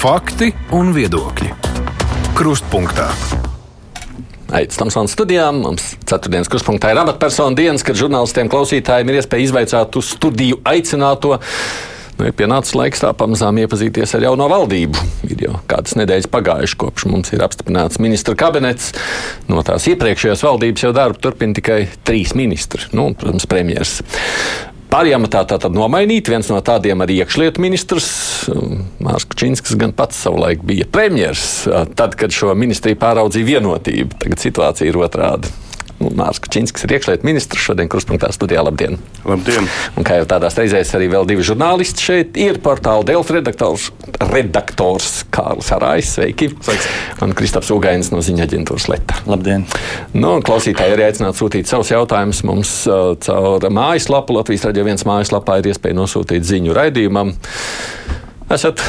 Fakti un viedokļi. Krustpunktā. Aizsmeļamies no studijām. Mums ceturtdienas kruspunktā ir amatpersonu dienas, kad žurnālistiem klausītājiem ir iespēja izvaicāt uz studiju aicināto. Nu, ir pienācis laiks tā pamazām iepazīties ar jauno valdību. Ir jau kādas nedēļas pagājušas, kopš mums ir apstiprināts ministra kabinets. No tās iepriekšējās valdības jau darbu turpina tikai trīs ministri, nu, protams, premjerministrs. Pārējām tā tad nomainīt. Viens no tādiem arī iekšlietu ministrs Mārcis Kalniņskis gan pats savulaik bija premjerministrs, tad, kad šo ministriju pāraudzīja vienotība. Tagad situācija ir otrāda. Nu, Mārcis Kalniņskis ir iekšlietu ministrs. Šodien Kruspunkta studijā labdien! Labdien! Un kā jau tādās reizēs arī vēl divi žurnālisti šeit ir portāla Delfa redaktors, redaktors Kārlis Arājs. Sveiki! Sveiks. Un Kristaps Ugainis no ziņa aģentūras Leta. Labdien! Nu, klausītāji arī aicinātu sūtīt savus jautājumus mums uh, caur mājaslapu. Latvijas raidījuma viens mājaslapā ir iespēja nosūtīt ziņu raidījumam. Esat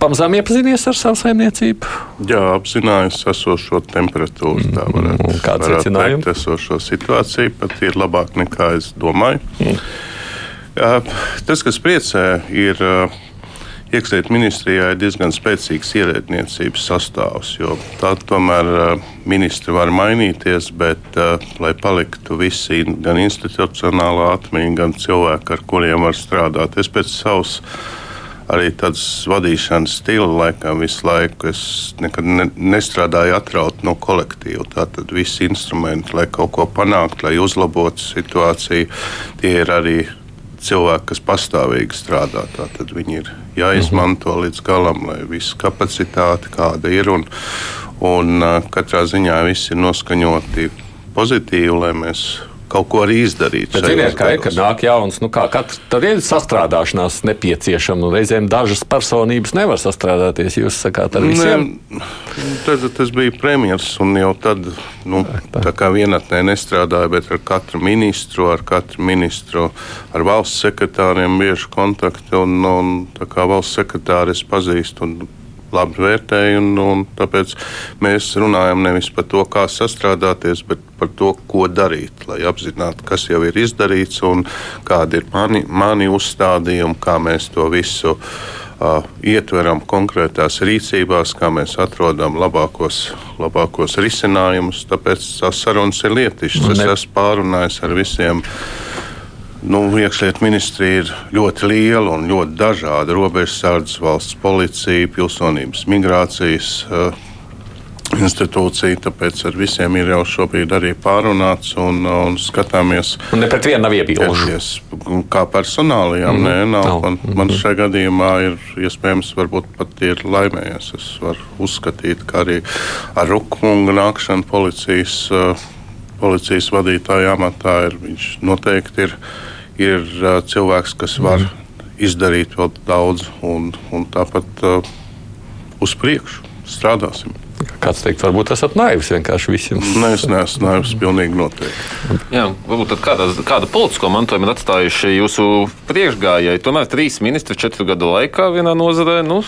pamazām iepazinies ar savu saimniecību? Jā, apzinājos esošo temperatūru. Tā varētu, Mm, kāds varētu secinājums? teikt, esošo situāciju pat ir labāk nekā es domāju. Mm. Tas, kas priecē, ir iekšlietu ministrijā ir diezgan spēcīgs ierēdniecības sastāvs, jo tā tomēr ministri var mainīties, bet, lai paliktu visi gan institucionālā atmiņa, gan cilvēki, ar kuriem var strādāt. Es pēc savas arī tāds vadīšanas stila laikam visu laiku. Es nekad ne, nestrādāju atraut no kolektīva. Tātad visi instrumenti, lai kaut ko panāktu, lai uzlabotu situāciju, tie ir arī cilvēki, kas pastāvīgi strādā. Tātad viņi ir jāizmanto līdz galam, lai viss kapacitāte kāda ir. Un, un katrā ziņā viss ir noskaņoti pozitīvi, lai mēs kaut ko arī izdarītu. Bet, ziniet, kā ir, kad nāk jauns, nu kā katrs, tad ir sastrādāšanās nepieciešama. Nu, reizēm dažas personības nevar sastrādāties. Jūs sakāt, ar visiem. Nē, tad, tas bija premjerministrs, un jau tad nu, tā kā vienatnē nestrādāja, bet ar katru ministru, ar katru ministru, ar valsts sekretāriem bieži kontakti. Un, un, tā kā valsts sekretāri es pazīstu un labi vērtēju, un, un tāpēc mēs runājam nevis par to, kā sastrādāties, bet par to, ko darīt, lai apzinātu, kas jau ir izdarīts un kādi ir mani, mani uzstādījumi, kā mēs to visu uh, ietveram konkrētās rīcībās, kā mēs atrodam labākos, labākos risinājumus. Tāpēc tās sarunas ir lietišķas. Es esmu pārunājis ar visiem. Nu, Iekšlietu ministrija ir ļoti liela un ļoti dažāda. Robežsardzes, valsts policija, pilsonības migrācijas uh, institūcija. Tāpēc ar visiem ir jau šobrīd arī pārunāts un, un skatāmies. Un ne pret vienu nav iebilduši. Ķerties, kā personālajām, mm. nē, nav. Nav. Man, man šajā gadījumā ir iespējams, varbūt pat ir laimējies. Es varu uzskatīt, ka arī ar Rukmunga nākšanu policijas, uh, policijas vadītāja amatā ir, viņš noteikti ir, ir uh, cilvēks, kas var izdarīt vēl daudz un, un tāpat uh, uz priekšu strādāsim. Kāds teikt, varbūt esat naivs vienkārši visiem. Nē, es neesmu naivs, pilnīgi noteikti. Jā, varbūt tad kādā, kāda politisko mantojumu ir atstājuši jūsu priekšgājēji. Tomēr trīs ministri četru gadu laikā vienā nozarē. Nu,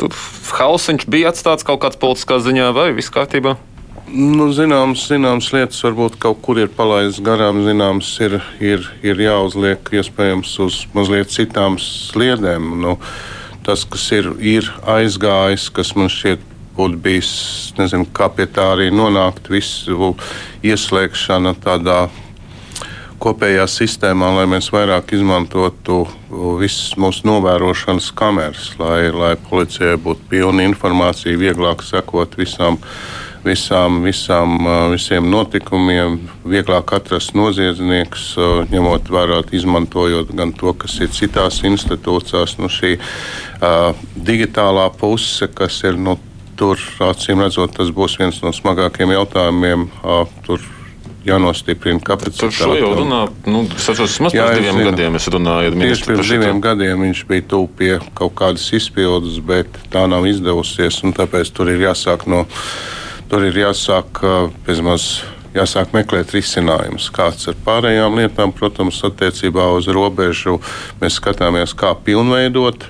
tur hausiņš bija atstāts kaut kāds politiskā ziņā, vai viss kārtībā? Nu, zināms, zināms lietas varbūt kaut kur ir palaistas garām, zināms, ir, ir, ir jāuzliek iespējams uz mazliet citām sliedēm. Nu, tas, kas ir, ir aizgājis, kas man šķiet būtu bijis, nezinu, kā pie tā arī nonākt, visu ieslēgšana tādā kopējā sistēmā, lai mēs vairāk izmantotu visas mūsu novērošanas kameras, lai, lai policijai būtu pilna informācija, vieglāk sekot visām, visām, visām, visiem notikumiem, vieglāk atrast noziedzniekus, uh, ņemot vērā, izmantojot gan to, kas ir citās institūcijās, nu, šī uh, digitālā puse, kas ir nu, tur, acīm redzot, tas būs viens no smagākiem jautājumiem. Uh, tur jānostiprina Par kapacitāte. šo jau runā, nu, es atceros, vismaz Jā, pirms diviem zinu. gadiem es runāju Tieši par pirms diviem gadiem viņš bija tuvu pie kaut kādas izpildes, bet tā nav izdevusies. un Tāpēc tur ir jāsāk no, tur ir jāsāk bezmaz. Jāsāk meklēt risinājumus. Kāds ar pārējām lietām, protams, attiecībā uz robežu mēs skatāmies, kā pilnveidot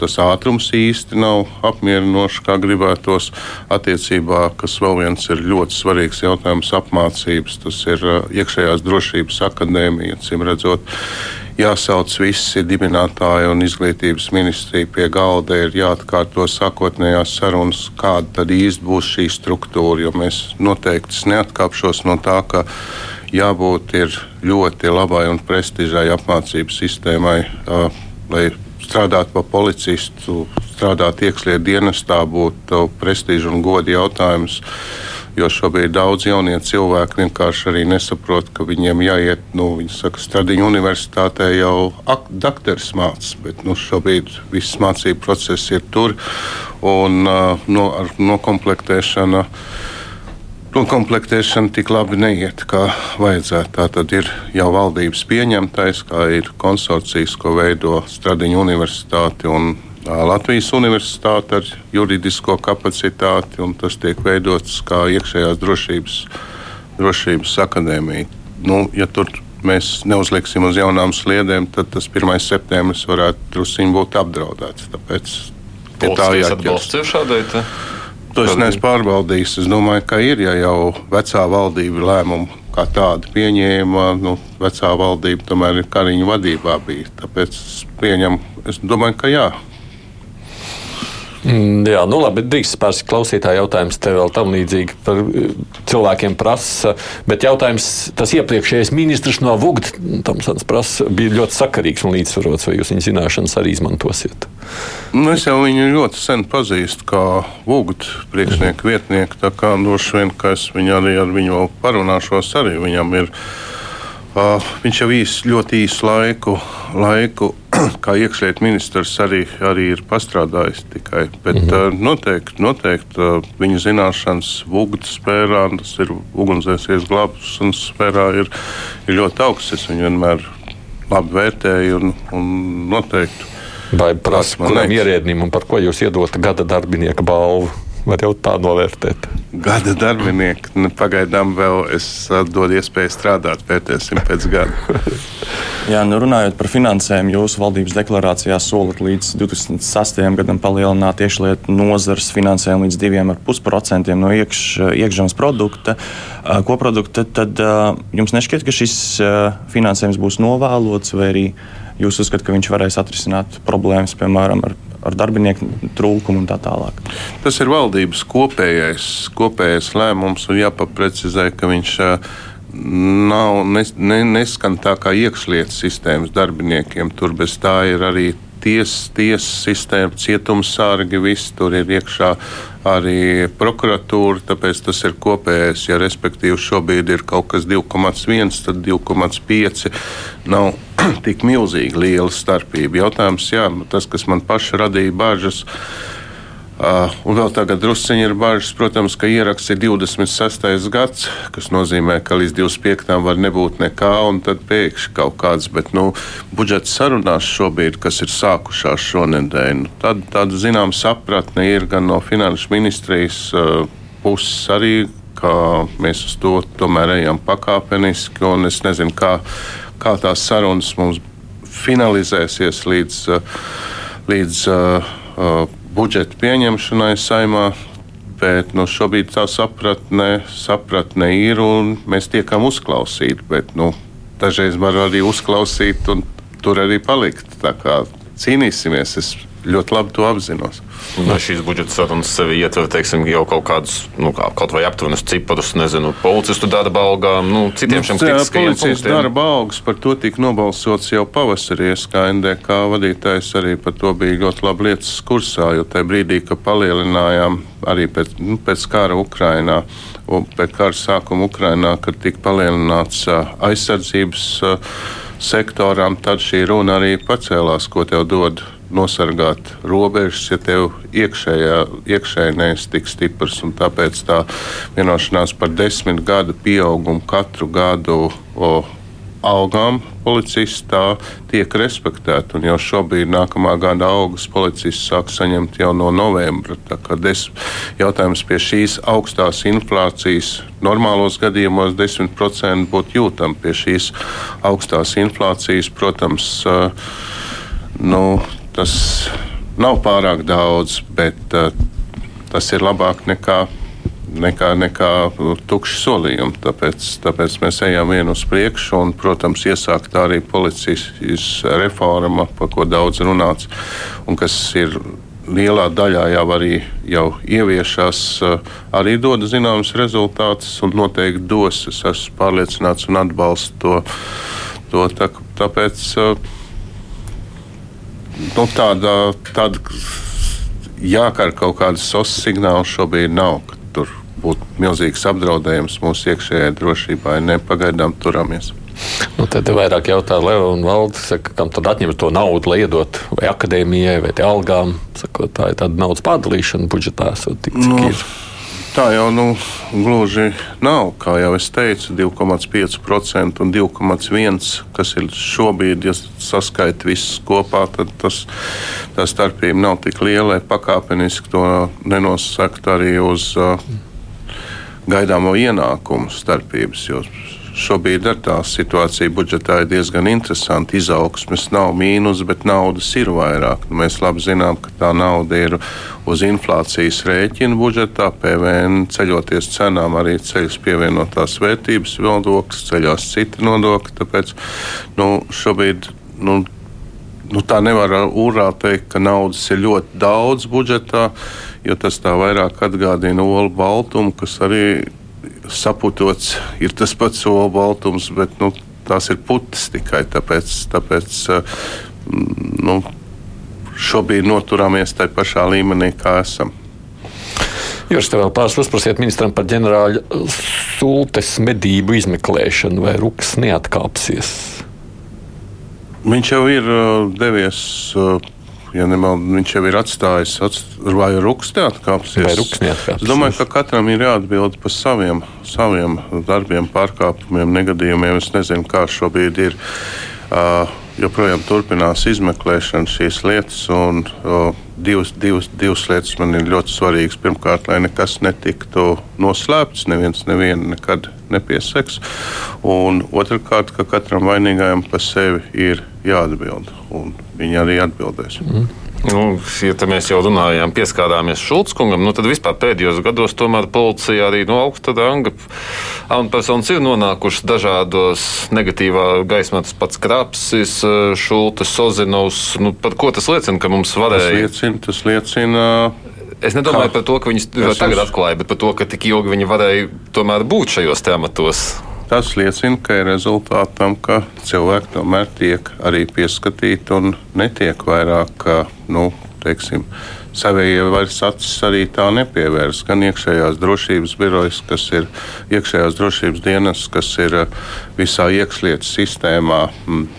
tas ātrums īsti nav apmierinošs, kā gribētos. Attiecībā, kas vēl viens ir ļoti svarīgs jautājums, apmācības. Tas ir uh, iekšējās drošības akadēmija, cim redzot, jāsauc visi dibinātāji un izglītības ministrija pie galda, ir jāatkārto sākotnējās sarunas, kāda tad īsti būs šī struktūra. Jo mēs noteikti neatkāpšos no tā, ka jābūt ļoti labai un prestižai apmācības sistēmai, lai strādātu pa policistu, strādāt iekšlietu dienestā, būtu prestiža un goda jautājums. Jo šobrīd daudz jaunie cilvēki vienkārši arī nesaprot, ka viņiem jāiet, nu, viņi saka, Stradiņu universitātē jau dakteris mācās, bet nu, šobrīd viss mācību process ir tur un uh, no, ar nokomplektēšanu. Nokomplektēšana tik labi neiet, kā vajadzētu. Tā tad ir jau valdības pieņemtais, kā ir konsorcijas, ko veido Stradiņu universitāte un Latvijas Universitāte ar juridisko kapacitāti, un tas tiek veidots kā iekšējās drošības, drošības akadēmija. Nu, ja tur mēs neuzliksim uz jaunām sliedēm, tad tas 1. septembris varētu druskuļi būt apdraudēts. Tāpēc pie tā jāatbalsta šādai. Te? To es neesmu pārbaudījis. Es domāju, ka ir, ja jau vecā valdība lēmumu kā tādu pieņēma, nu, vecā valdība tomēr ir Kariņa vadībā bija. Tāpēc es pieņemu, es domāju, ka jā. Mm, jā, nu labi, drīkst pārspēt klausītāju jautājums. Te vēl tam līdzīgi par eh, cilvēkiem prasa. Bet jautājums, tas iepriekšējais ministrs no Vugda, Tomsons prasa, bija ļoti sakarīgs un līdzsvarots. Vai jūs viņa zināšanas arī izmantosiet? Nu, es jau viņu ļoti sen pazīstu kā Vugda priekšnieku vietnieku. Tā kā droši vien, ka es viņu arī ar viņu vēl parunāšos, arī viņam ir. Uh, viņš jau īs, ļoti īsu laiku, laiku kā iekšlietu ministrs arī, arī ir pastrādājis tikai. Bet mm -hmm. noteikti, noteikti uh, viņa zināšanas Vugdas sfērā, tas ir ugunsdzēsības glābšanas sfērā, ir, ir ļoti augsts. Es viņu vienmēr labi vērtēju un, un noteikti. Vai prasa, kuram ierēdnim un par ko jūs iedot gada darbinieka balvu? Var jau tā novērtēt. Gada darbinieki. Nu, pagaidām vēl es dodu iespēju strādāt, vērtēsim pēc gada. Jā, nu runājot par finansēm, jūsu valdības deklarācijā solat līdz 2006. gadam palielināt iekšlietu nozares finansējumu līdz 2,5% no iekš, iekšzemes produkta, koprodukta. Tad jums nešķiet, ka šis finansējums būs novēlots, vai arī jūs uzskatāt, ka viņš varēs atrisināt problēmas, piemēram, ar ar darbinieku trūkumu un tā tālāk. Tas ir valdības kopējais, kopējais lēmums un jāpaprecizē, ka viņš nav, nes, ne, neskan tā kā iekšlietu sistēmas darbiniekiem. Tur bez tā ir arī tiesas ties sistēma, cietumsārgi, viss tur ir iekšā arī prokuratūra, tāpēc tas ir kopējais. Ja respektīvi šobrīd ir kaut kas 2,1, tad 2,5 nav tik milzīgi liela starpība. Jautājums, jā, tas, kas man paši radīja bažas. Uh, un vēl tagad druskuļi ir bažas, protams, ka ieraksts ir 26. gads, kas nozīmē, ka līdz 25. var nebūt nekā, un tad pēkšņi kaut kāds, bet nu, budžeta sarunās šobrīd, kas ir sākušās šonadēļ, nu, tad, tāda zināmā sapratne ir gan no finanšu ministrijas uh, puses arī, ka mēs uz to tomēr ejam pakāpeniski, un es nezinu, kā, kā tās sarunas mums finalizēsies līdz. Uh, līdz uh, budžeta pieņemšanai saimā. Bet nu, šobrīd tā sapratne, sapratne ir un mēs tiekam uzklausīti. Bet, nu, dažreiz var arī uzklausīt un tur arī palikt. Tā kā cīnīsimies. Es ļoti labi to apzinos. Vai šīs budžeta sarunas sevi ietver teiksim, jau kaut kādus, nu, kā, kaut vai aptuvenus ciparus, nezinu, policistu darba algām, nu, citiem nu, šiem kritiskajiem punktiem? Darba algas par to tika nobalsots jau pavasarī, kā NDK vadītājs arī par to bija ļoti labi lietas kursā, jo tajā brīdī, kad palielinājām arī pēc, nu, pēc kara Ukrainā, un pēc kara sākuma Ukrainā, kad tika palielināts aizsardzības sektoram, tad šī runa arī pacēlās, ko tev dod nosargāt robežas, ja tev iekšējā, iekšējais tik stiprs. Tāpēc tā vienošanās par desmit gadu pieaugumu katru gadu. O, algām policistā tiek respektēta. Jau šobrīd, nākamā gada augus, policists sāk saņemt jau no novembra. Des, jautājums pie šīs augstās inflācijas, normālos gadījumos 10% būtu jūtama. Pie šīs augstās inflācijas, protams, nu, tas nav pārāk daudz, bet uh, tas ir labāk nekā nekā, nekā tukši solījumi. Tāpēc, tāpēc mēs ejam vienu uz priekšu, un, protams, iesākt arī policijas reforma, par ko daudz runāts, un kas ir lielā daļā jau arī jau ieviešās, arī dod zināmas rezultātus un noteikti dos. Es esmu pārliecināts un atbalstu to. to tā, tāpēc nu, tāda, tāda jākar kaut kāda SOS signāla šobrīd nav. Tur būtu milzīgs apdraudējums mūsu iekšējai drošībai. Nepagaidām turamies. Nu, tad vairāk jautā Leo un Valdis, kam tad atņemt to naudu, lai iedot vai akadēmijai, vai algām. Saka, tā ir tāda naudas pārdalīšana budžetā. Tik, nu, ir. Tā jau nu, gluži nav. Kā jau es teicu, 2,5% un 2,1%, kas ir šobrīd, ja saskaita visus kopā, tad tas, tā starpība nav tik liela, pakāpeniski to nenosakt arī uz uh, gaidāmo ienākumu starpības. Jo Šobrīd ar tā situācija budžetā ir diezgan interesanta. Izaugsmes nav mīnus, bet naudas ir vairāk. Nu, mēs labi zinām, ka tā nauda ir uz inflācijas rēķina budžetā, PVN ceļoties cenām arī ceļas pievienotās vērtības nodoklis, ceļās citi nodokļi. Tāpēc nu, šobrīd. Nu, nu, tā nevar urā teikt, ka naudas ir ļoti daudz budžetā, jo tas tā vairāk atgādina olu baltumu, kas arī saputots ir tas pats soli baltums, bet nu, tās ir putas tikai tāpēc. tāpēc nu, šobrīd noturāmies tajā pašā līmenī, kā esam. Jūs te vēl pāris uzprasiet ministram par ģenerāļa sultes medību izmeklēšanu, vai Rukas neatkāpsies? Viņš jau ir devies ja nemaldu, viņš jau ir atstājis, atst vai ruks neatkāpsies. Vai ruks neatkāpsies. Es domāju, ka katram ir jāatbild par saviem, saviem darbiem, pārkāpumiem, negadījumiem. Es nezinu, kā šobrīd ir. Uh, joprojām turpinās izmeklēšana šīs lietas. Un, uh, divas, divas, divas lietas man ir ļoti svarīgas. Pirmkārt, lai nekas netiktu noslēpts, neviens nevienu nekad nepieseks. Un otrkārt, ka katram vainīgajam par sevi ir jāatbild. Un viņi arī atbildēs. Mm. Nu, ja mēs jau runājām, pieskārāmies Šulckungam, nu, tad vispār pēdējos gados tomēr policija arī no augsta ranga amatpersonas ir nonākušas dažādos negatīvā gaismā. Tas pats Krapsis, Šultes, Sozinovs. Nu, par ko tas liecina, ka mums varēja? Tas liecina, tas liecina Es nedomāju kā? par to, ka viņi tagad atklāja, bet par to, ka tik ilgi viņi varēja tomēr būt šajos tematos. Tas liecina, ka ir rezultāti tam, ka cilvēki tomēr tiek arī pieskatīti un netiek vairāk, nu, teiksim, savējie vairs acis arī tā nepievērs. Gan iekšējās drošības birojas, kas ir iekšējās drošības dienas, kas ir eh, visā iekšlietu sistēmā.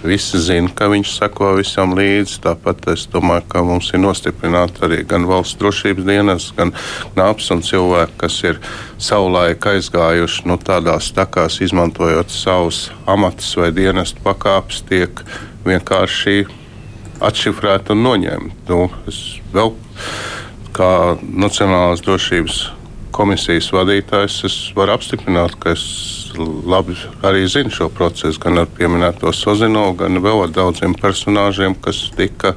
Visi zina, ka viņš seko visam līdzi. Tāpat es domāju, ka mums ir nostiprināta arī gan valsts drošības dienas, gan nāps un cilvēki, kas ir savulaik aizgājuši nu, tādās takās, izmantojot savus amatus vai dienestu pakāpes, tiek vienkārši atšifrēti un noņemti. Nu, es vēl kā Nacionālās drošības komisijas vadītājs, es varu apstiprināt, ka es labi arī zinu šo procesu, gan ar pieminēto Sozino, gan vēl ar daudziem personāžiem, kas tika,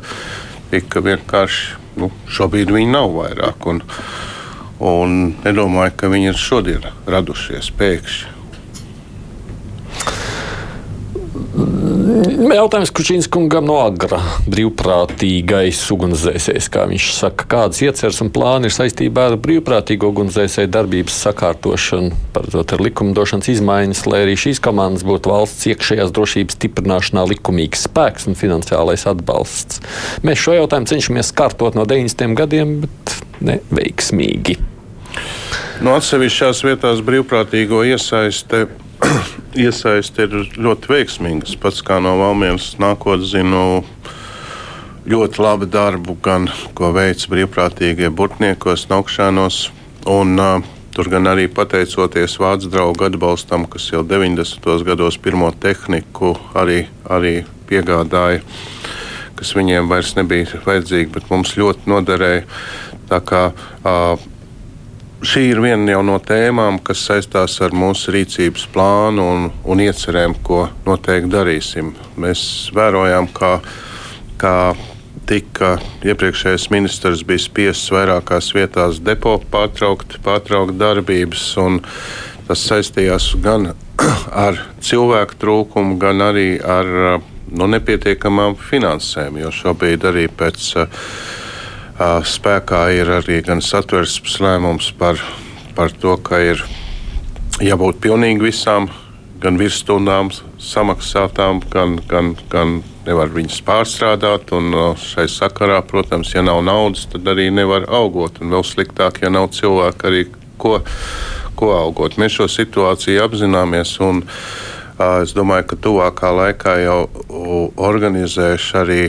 tika vienkārši, nu, šobrīd viņi nav vairāk. Un, un nedomāju, ka viņi ir šodien radušies pēkšņi. Jautājums Kučīns kungam no agra brīvprātīgais ugunsdzēsējs, kā viņš saka, kādas ieceres un plāni ir saistībā ar brīvprātīgo ugunsdzēsēju darbības sakārtošanu, paredzot ar likumdošanas izmaiņas, lai arī šīs komandas būtu valsts iekšējās drošības stiprināšanā likumīgs spēks un finansiālais atbalsts. Mēs šo jautājumu cenšamies kārtot no 90. gadiem, bet neveiksmīgi. No atsevišķās vietās brīvprātīgo iesaiste iesaiste ir ļoti veiksmīga. Es pats kā no Valmieras nākotnes zinu ļoti labu darbu, gan ko veic brīvprātīgie burtniekos, naukšanos. Un, uh, Tur gan arī pateicoties vācu draugu atbalstam, kas jau 90. gados pirmo tehniku arī, arī piegādāja, kas viņiem vairs nebija vajadzīga, bet mums ļoti noderēja. Tā kā uh, šī ir viena no tēmām, kas saistās ar mūsu rīcības plānu un, un iecerēm, ko noteikti darīsim. Mēs vērojam, kā, kā tika iepriekšējais ministrs bija spiests vairākās vietās depo pārtraukt, pārtraukt darbības. Tas saistījās gan ar cilvēku trūkumu, gan arī ar nu, nepietiekamām finansēm. Jo šobrīd arī pēc uh, spēkā ir arī gan satversmes lēmums par, par to, ka ir jābūt pilnīgi visām gan virsstundām samaksātām, gan, gan, gan nevar viņas pārstrādāt. Un šai sakarā, protams, ja nav naudas, tad arī nevar augot. Un vēl sliktāk, ja nav cilvēku arī ko, ko augot. Mēs šo situāciju apzināmies. Un, Es domāju, ka tuvākā laikā jau organizēšu arī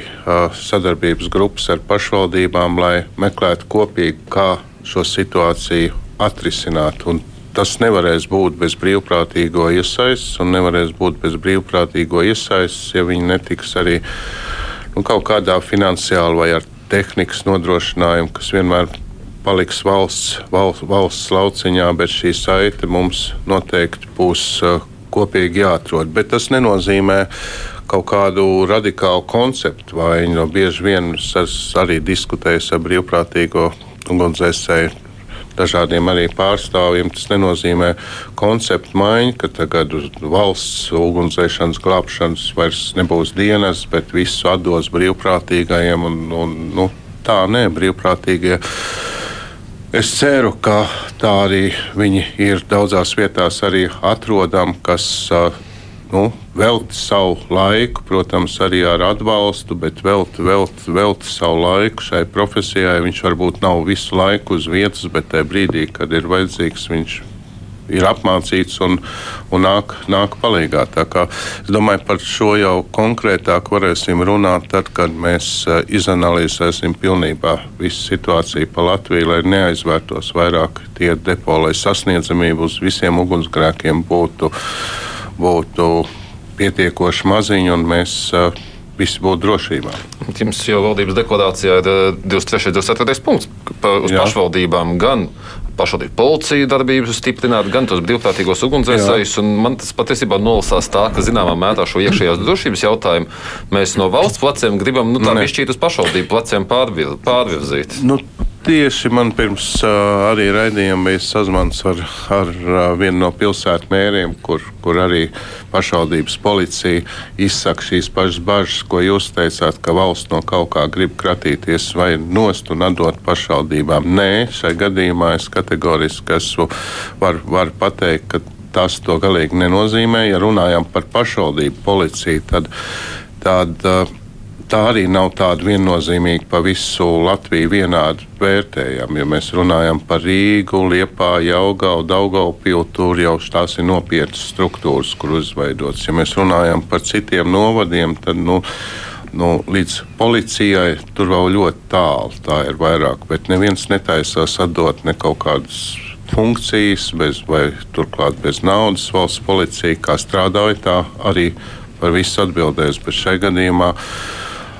sadarbības grupas ar pašvaldībām, lai meklētu kopīgi, kā šo situāciju atrisināt. Un tas nevarēs būt bez brīvprātīgo iesaistes, un nevarēs būt bez brīvprātīgo iesaistes, ja viņi netiks arī nu, kaut kādā finansiāli vai ar tehnikas nodrošinājumu, kas vienmēr paliks valsts, valsts, valsts lauciņā, bet šī saite mums noteikti būs uh, kopīgi jāatrod. Bet tas nenozīmē kaut kādu radikālu konceptu, vai no bieži vien es arī diskutēju ar brīvprātīgo ugunsdzēsēju dažādiem arī pārstāvjiem. Tas nenozīmē konceptu maiņu, ka tagad valsts ugunsdzēšanas glābšanas vairs nebūs dienas, bet visu atdos brīvprātīgajiem. Un, un, nu, tā nē, brīvprātīgie. Es ceru, ka tā arī viņi ir daudzās vietās arī atrodami, kas nu, velti savu laiku, protams, arī ar atbalstu, bet velti, velti, velti savu laiku šai profesijai. Viņš varbūt nav visu laiku uz vietas, bet tajā brīdī, kad ir vajadzīgs, viņš ir apmācīts un, un nāk, nāk palīgā. Es domāju, par šo jau konkrētāk varēsim runāt tad, kad mēs uh, izanalizēsim pilnībā visu situāciju pa Latviju, lai neaizvērtos vairāk tie depo, lai sasniedzamība uz visiem ugunsgrēkiem būtu būtu pietiekoši maziņi un mēs uh, visi būtu drošībā. Jums jau valdības deklarācijā ir 23. un 24. punkts par pašvaldībām gan pašvaldību policiju darbību stiprināt, gan tos brīvprātīgos ugunsdzēsējus. Man tas patiesībā nolasās tā, ka zināmā mērā šo iekšējās drošības jautājumu mēs no valsts pleciem gribam nu, tā piešķirt uz pašvaldību pleciem pārvir, pārvirzīt. Nu, Tieši man pirms uh, arī raidījuma bija sazvans ar, ar uh, vienu no pilsētu mēriem, kur, kur arī pašvaldības policija izsaka šīs pašas bažas, ko jūs teicāt, ka valsts no kaut kā grib kratīties vai nost un atdot pašvaldībām. Nē, šai gadījumā es kategoriski esmu, var, var pateikt, ka tas to galīgi nenozīmē. Ja runājam par pašvaldību policiju, tad, tad uh, tā arī nav tāda viennozīmīga pa visu Latviju vienādi vērtējama. Ja mēs runājam par Rīgu, Liepā, Jaugau, Daugaupilu, tur jau tās ir nopietnas struktūras, kur izveidotas. Ja mēs runājam par citiem novadiem, tad nu, nu, līdz policijai tur vēl ļoti tālu. Tā ir vairāk, bet neviens netaisās atdot ne kaut kādas funkcijas, bez, vai turklāt bez naudas valsts policija, kā strādāja, tā arī par visu atbildēs. Bet šai gadījumā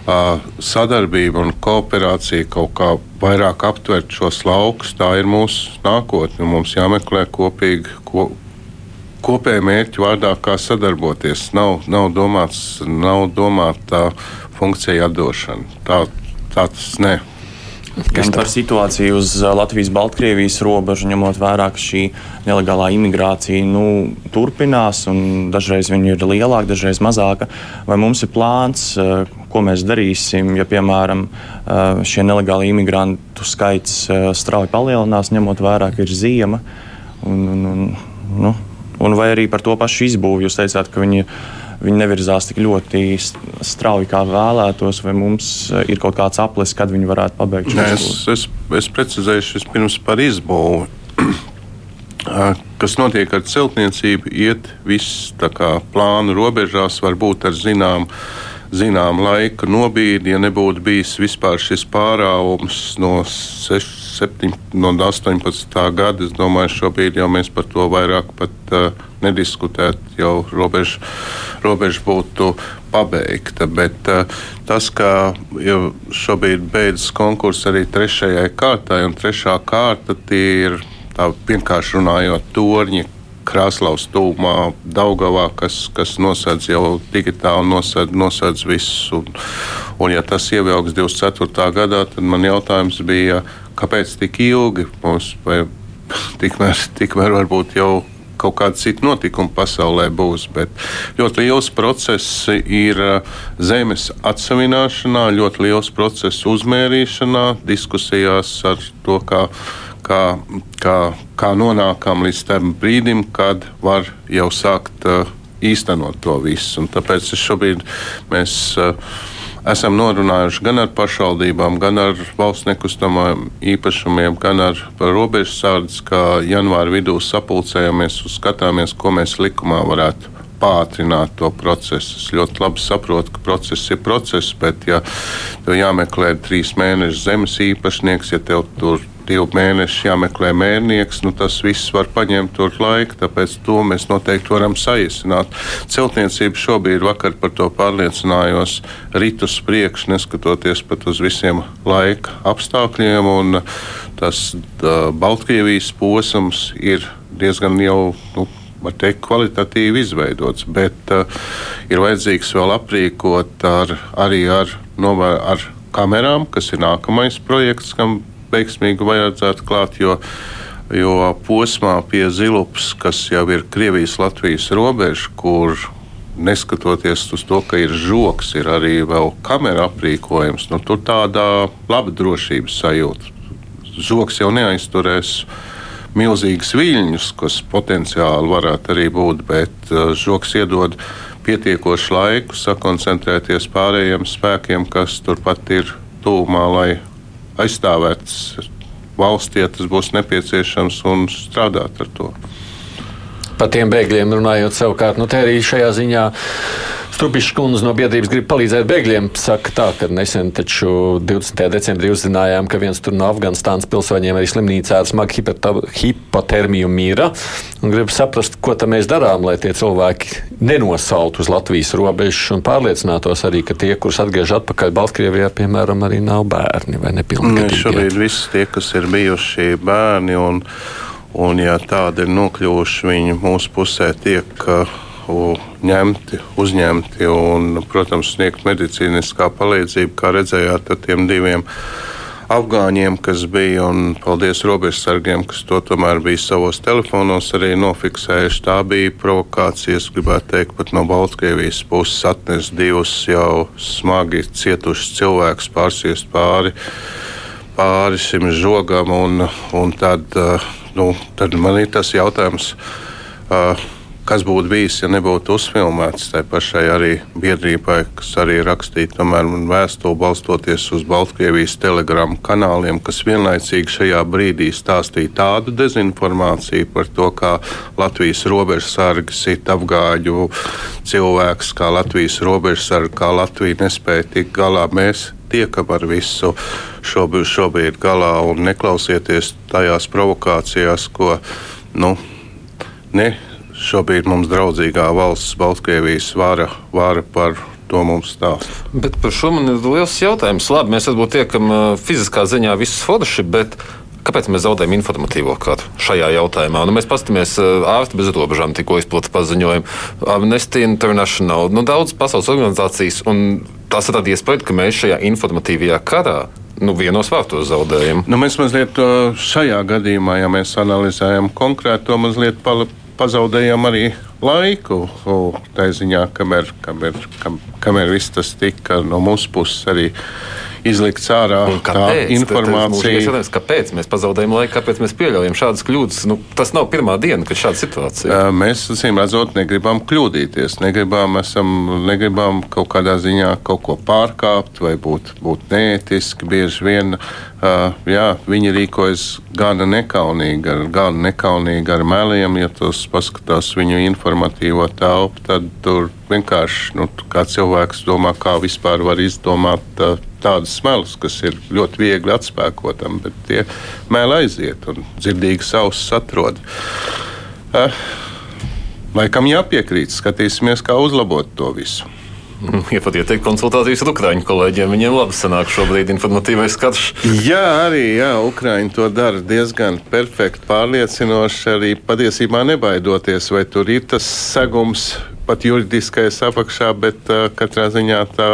sadarbība un kooperācija kaut kā vairāk aptvert šos laukus, tā ir mūsu nākotne. Mums jāmeklē kopīgi. Ko, Kopējā mērķa vārdā, kā sadarboties, nav, nav domāts, nav domāta funkcija atdošana. Tā, tā tas ne. Gan par situāciju uz uh, Latvijas-Baltkrievijas robežu, ņemot vērā, ka šī nelegālā imigrācija nu, turpinās, un dažreiz viņa ir lielāka, dažreiz mazāka. Vai mums ir plāns, uh, ko mēs darīsim, ja, piemēram, uh, šie nelegāli imigrantu skaits strauji palielinās, ņemot vērā, ka ir ziema? Un, un, un, nu, un vai arī par to pašu izbūvi jūs teicāt, ka viņi ir viņi nevirzās tik ļoti strauji, kā vēlētos, vai mums eh, ir kaut kāds aplis, kad viņi varētu pabeigt šo es, es, es precizēšu vispirms par izbūvi. Kas notiek ar celtniecību, iet viss plānu robežās, varbūt ar zināmu zinām laika nobīdi, ja nebūtu bijis vispār šis pārāvums no 6, 7, no 18. gada. Es domāju, šobrīd jau mēs par to vairāk pat uh, nediskutētu, jau robeža, robeža būtu pabeigta. Bet uh, tas, ka šobrīd beidzas konkurss arī trešajai kārtai, un trešā kārta ir tā vienkārši runājot torņi, Krāslaus tūmā, Daugavā, kas, kas nosedz jau digitāli, nosedz, nosedz visus. Un, un ja tas ievilks 24. gadā, tad man jautājums bija, kāpēc tik ilgi mums, vai tikmēr, tikmēr varbūt jau kaut kāda cita notikuma pasaulē būs. Bet ļoti liels process ir uh, zemes atsevināšanā, ļoti liels process uzmērīšanā, diskusijās ar to, kā, kā, kā, kā nonākam līdz tam brīdim, kad var jau sākt uh, īstenot to visu. Un tāpēc šobrīd mēs. Uh, esam norunājuši gan ar pašvaldībām, gan ar valsts nekustamajiem īpašumiem, gan ar robežsardzi, ka janvāra vidū sapulcējamies un skatāmies, ko mēs likumā varētu pātrināt to procesu. Es ļoti labi saprotu, ka process ir process, bet, ja tev jāmeklē trīs mēnešu zemes īpašnieks, ja tev tur divu mēnešu jāmeklē mērnieks, nu, tas viss var paņemt tur laiku, tāpēc to mēs noteikti varam saīsināt. Celtniecība šobrīd vakar par to pārliecinājos rit uz priekšu, neskatoties pat uz visiem laika apstākļiem, un tas da, Baltkrievijas posms ir diezgan jau. Nu, var teikt, kvalitatīvi izveidots, bet uh, ir vajadzīgs vēl aprīkot ar, arī ar, novēr, ar kamerām, kas ir nākamais projekts, kam veiksmīgi vajadzētu klāt, jo, jo posmā pie Zilupas, kas jau ir Krievijas-Latvijas robeža, kur neskatoties uz to, ka ir žoks, ir arī vēl kamera aprīkojums, nu, tur tāda laba drošības sajūta. Žoks jau neaizturēs milzīgus viļņus, kas potenciāli varētu arī būt, bet uh, žoks iedod pietiekošu laiku sakoncentrēties pārējiem spēkiem, kas turpat ir tūmā, lai aizstāvēts valsts, ja tas būs nepieciešams, un strādāt ar to. Par tiem bēgļiem runājot, savukārt, nu, te arī šajā ziņā Strupišs kundze no biedrības grib palīdzēt bēgļiem. Saka tā, ka nesen taču 20. decembrī uzzinājām, ka viens tur no Afganistānas pilsoņiem arī slimnīcā ar smagu hipotermiju mīra. Un grib saprast, ko tam mēs darām, lai tie cilvēki nenosaltu uz Latvijas robežas un pārliecinātos arī, ka tie, kurus atgriež atpakaļ Baltkrievijā, piemēram, arī nav bērni vai nepilngadīgi. Šobrīd visi tie, kas ir bijuši bērni un, un ja tādi ir nokļuvuši, viņi mūsu pusē tiek. Uh, ņemti, uzņemti un, protams, sniegt medicīniskā palīdzību, kā redzējāt, tiem diviem afgāņiem, kas bija, un paldies robežsargiem, kas to tomēr bija savos telefonos arī nofiksējuši. Tā bija provokācija, gribētu teikt, pat no Baltkrievijas puses atnest divus jau smagi cietušus cilvēkus pārsiest pāri, pāri šim žogam, un, un tad, nu, tad man ir tas jautājums. Uh, kas būtu bijis, ja nebūtu uzfilmēts tai pašai arī biedrībai, kas arī rakstīja vēstuli balstoties uz Baltkrievijas telegramu kanāliem, kas vienlaicīgi šajā brīdī stāstīja tādu dezinformāciju par to, kā Latvijas robežsargi sit afgāņu cilvēks, kā Latvijas robežsargi, kā Latvija nespēja tikt galā. Mēs tiekam ar visu šobrīd, šobrīd galā un neklausieties tajās provokācijās, ko nu, ne šobrīd mums draudzīgā valsts, Baltkrievijas vara, vara par to mums stāsta. Bet par šo man ir liels jautājums. Labi, mēs varbūt tiekam fiziskā ziņā visus forši, bet kāpēc mēs zaudējam informatīvo kādu šajā jautājumā? Nu, mēs paskatāmies ārsti bez robežām, tikko izplatīja paziņojumu, Amnesty International, nu, daudz pasaules organizācijas, un tās rada iespēju, ka mēs šajā informatīvajā karā nu, vienos vārtos zaudējam. Nu, mēs mazliet šajā gadījumā, ja mēs analizējam konkrēti, to mazliet pazaudējām arī laiku. Tā ziņā, kamēr, kamēr, kam, kamēr viss tas tika no mūsu puses arī izlikts ārā. Kāpēc? informācija. Jautājums, kāpēc mēs pazaudējam laiku, kāpēc mēs pieļaujam šādas kļūdas? Nu, tas nav pirmā diena, kad šāda situācija. Mēs, acīm redzot, negribam kļūdīties. Negribam, esam, negribam kaut kādā ziņā kaut ko pārkāpt vai būt, būt neētiski. Bieži vien Uh, jā, viņi rīkojas gana nekaunīgi, ar, gana nekaunīgi ar meliem. Ja tos paskatās viņu informatīvo telpu, tad tur vienkārši nu, kā cilvēks domā, kā vispār var izdomāt uh, tādas smelus, kas ir ļoti viegli atspēkotam, bet tie mēli aiziet un dzirdīgi savus atrod. Uh, laikam jāpiekrīt, skatīsimies, kā uzlabot to visu. Ja pat ieteikt konsultācijas ar Ukrāņu kolēģiem, viņiem labi sanāk šobrīd informatīvais karš. Jā, arī jā, Ukrāņi to dara diezgan perfekti, pārliecinoši, arī patiesībā nebaidoties, vai tur ir tas segums pat juridiskais apakšā, bet uh, katrā ziņā tā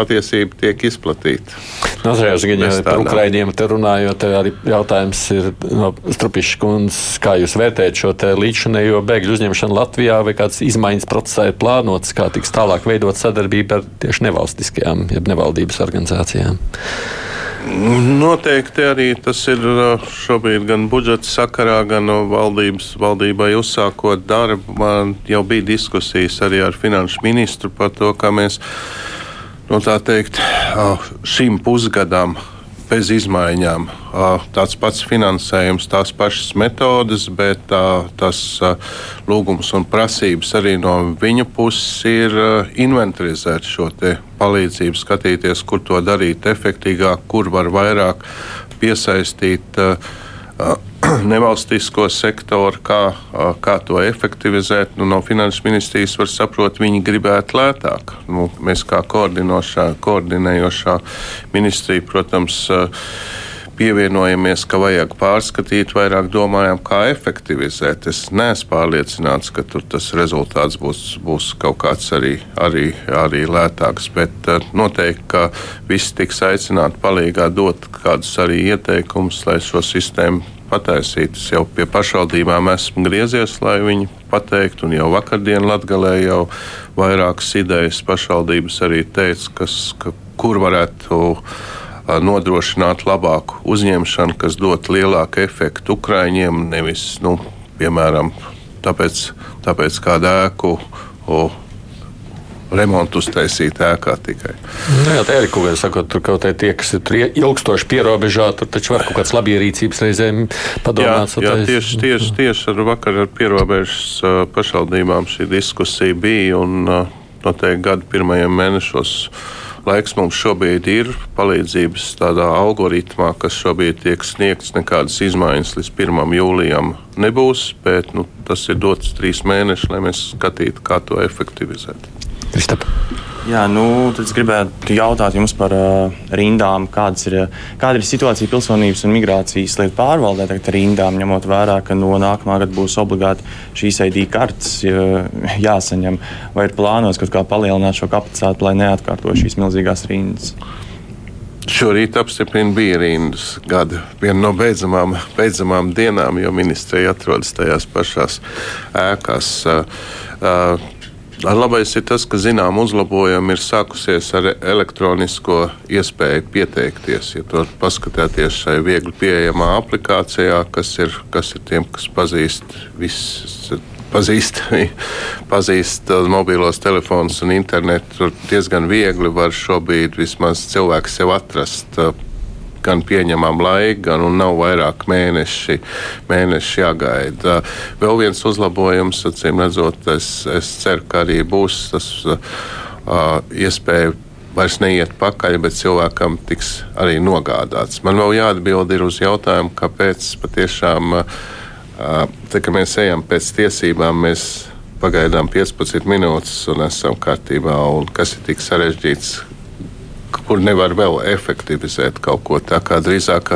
patiesība tiek izplatīta. Nazarēs Gaņā par Ukraiņiem runājot, arī jautājums ir no Strupišas kundzes, kā jūs vērtējat šo līdzinējo bēgļu uzņemšanu Latvijā, vai kādas izmaiņas procesā ir plānotas, kā tiks tālāk veidot sadarbību ar tieši nevalstiskajām, jeb nevaldības organizācijām? Noteikti arī tas ir šobrīd gan budžeta sakarā, gan no valdības, valdībai uzsākot darbu. Man jau bija diskusijas arī ar finanšu ministru par to, kā mēs nu, teikt, šim pusgadam bez izmaiņām. Tāds pats finansējums, tās pašas metodes, bet tas lūgums un prasības arī no viņa puses ir inventarizēt šo palīdzību, skatīties, kur to darīt efektīvāk, kur var vairāk piesaistīt nevalstisko sektoru, kā, kā to efektivizēt. Nu, no finanses ministrijas var saprast, viņi gribētu lētāk. Nu, mēs kā koordinējošā ministrija, protams, pievienojamies, ka vajag pārskatīt, vairāk domājam, kā efektivizēt. Es neesmu pārliecināts, ka tas rezultāts būs, būs kaut kāds arī, arī, arī lētāks, bet noteikti, ka visi tiks aicināti palīgā dot kādus arī ieteikumus, lai šo sistēmu pataisītas. Jau pie pašvaldībām esmu griezies, lai viņi pateiktu, un jau vakardien Latgalē jau vairākas idejas pašvaldības arī teica, kas, ka, kur varētu nodrošināt labāku uzņemšanu, kas dot lielāku efektu Ukraiņiem, nevis, nu, piemēram, tāpēc, tāpēc kādu ēku remontu uztaisīt ēkā tikai. Nu, jā, tā ir kaut kāda sakot, tur kaut kā tie, kas ir ilgstoši pierobežā, tur taču var kaut kāds labierīcības reizēm padomāt. Jā, jā tieši, tieši, tieši ar vakar ar pierobežas pašvaldībām šī diskusija bija un noteikti gadu pirmajiem mēnešos. Laiks mums šobrīd ir palīdzības tādā algoritmā, kas šobrīd tiek sniegts. Nekādas izmaiņas līdz 1. jūlijam nebūs, bet nu, tas ir dots trīs mēneši, lai mēs skatītu, kā to efektivizēt. Kristap. Jā, nu, tad es gribētu jautāt jums par uh, rindām. Ir, kāda ir situācija pilsonības un migrācijas lietu pārvaldē tagad ar rindām, ņemot vērā, ka no nākamā gada būs obligāti šīs ID kartes jāsaņem? Vai ir plānots kaut kā palielināt šo kapacitāti, lai neatkārto šīs milzīgās rindas? Šorīt apstiprina bija rindas gada viena no beidzamām, beidzamām dienām, jo ministrija atrodas tajās pašās ēkās. Uh, uh, Labais ir tas, ka zinām uzlabojumi ir sākusies ar elektronisko iespēju pieteikties. Ja tur paskatāties šai viegli pieejamā aplikācijā, kas ir, kas ir tiem, kas pazīst visus pazīst, pazīst mobilos telefonus un internetu. Tur diezgan viegli var šobrīd vismaz cilvēks sev atrast gan pieņemam laiku, gan nav vairāk mēneši, mēneši jāgaida. Vēl viens uzlabojums, acīm redzot, es, es ceru, ka arī būs tas uh, iespēja vairs neiet pakaļ, bet cilvēkam tiks arī nogādāts. Man vēl jāatbild uz jautājumu, kāpēc patiešām, te, kad mēs ejam pēc tiesībām, mēs pagaidām 15 minūtes un esam kārtībā, un kas ir tik sarežģīts, kur nevar vēl efektivizēt kaut ko. Tā kā drīzāk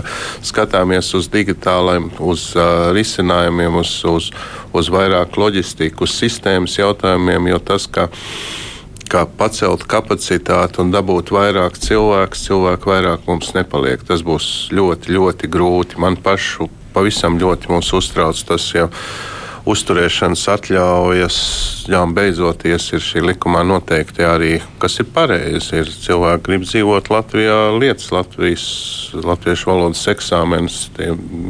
skatāmies uz digitāliem, uz uh, risinājumiem, uz, uz, uz vairāk loģistiku, uz sistēmas jautājumiem, jo tas, ka kā pacelt kapacitāti un dabūt vairāk cilvēku, cilvēku vairāk mums nepaliek. Tas būs ļoti, ļoti grūti. Man pašu pavisam ļoti uztrauc tas jau uzturēšanas atļaujas, jā, beidzoties ir šī likumā noteikti arī, kas ir pareizi. Ir cilvēki grib dzīvot Latvijā, lietas Latvijas, latviešu valodas eksāmenus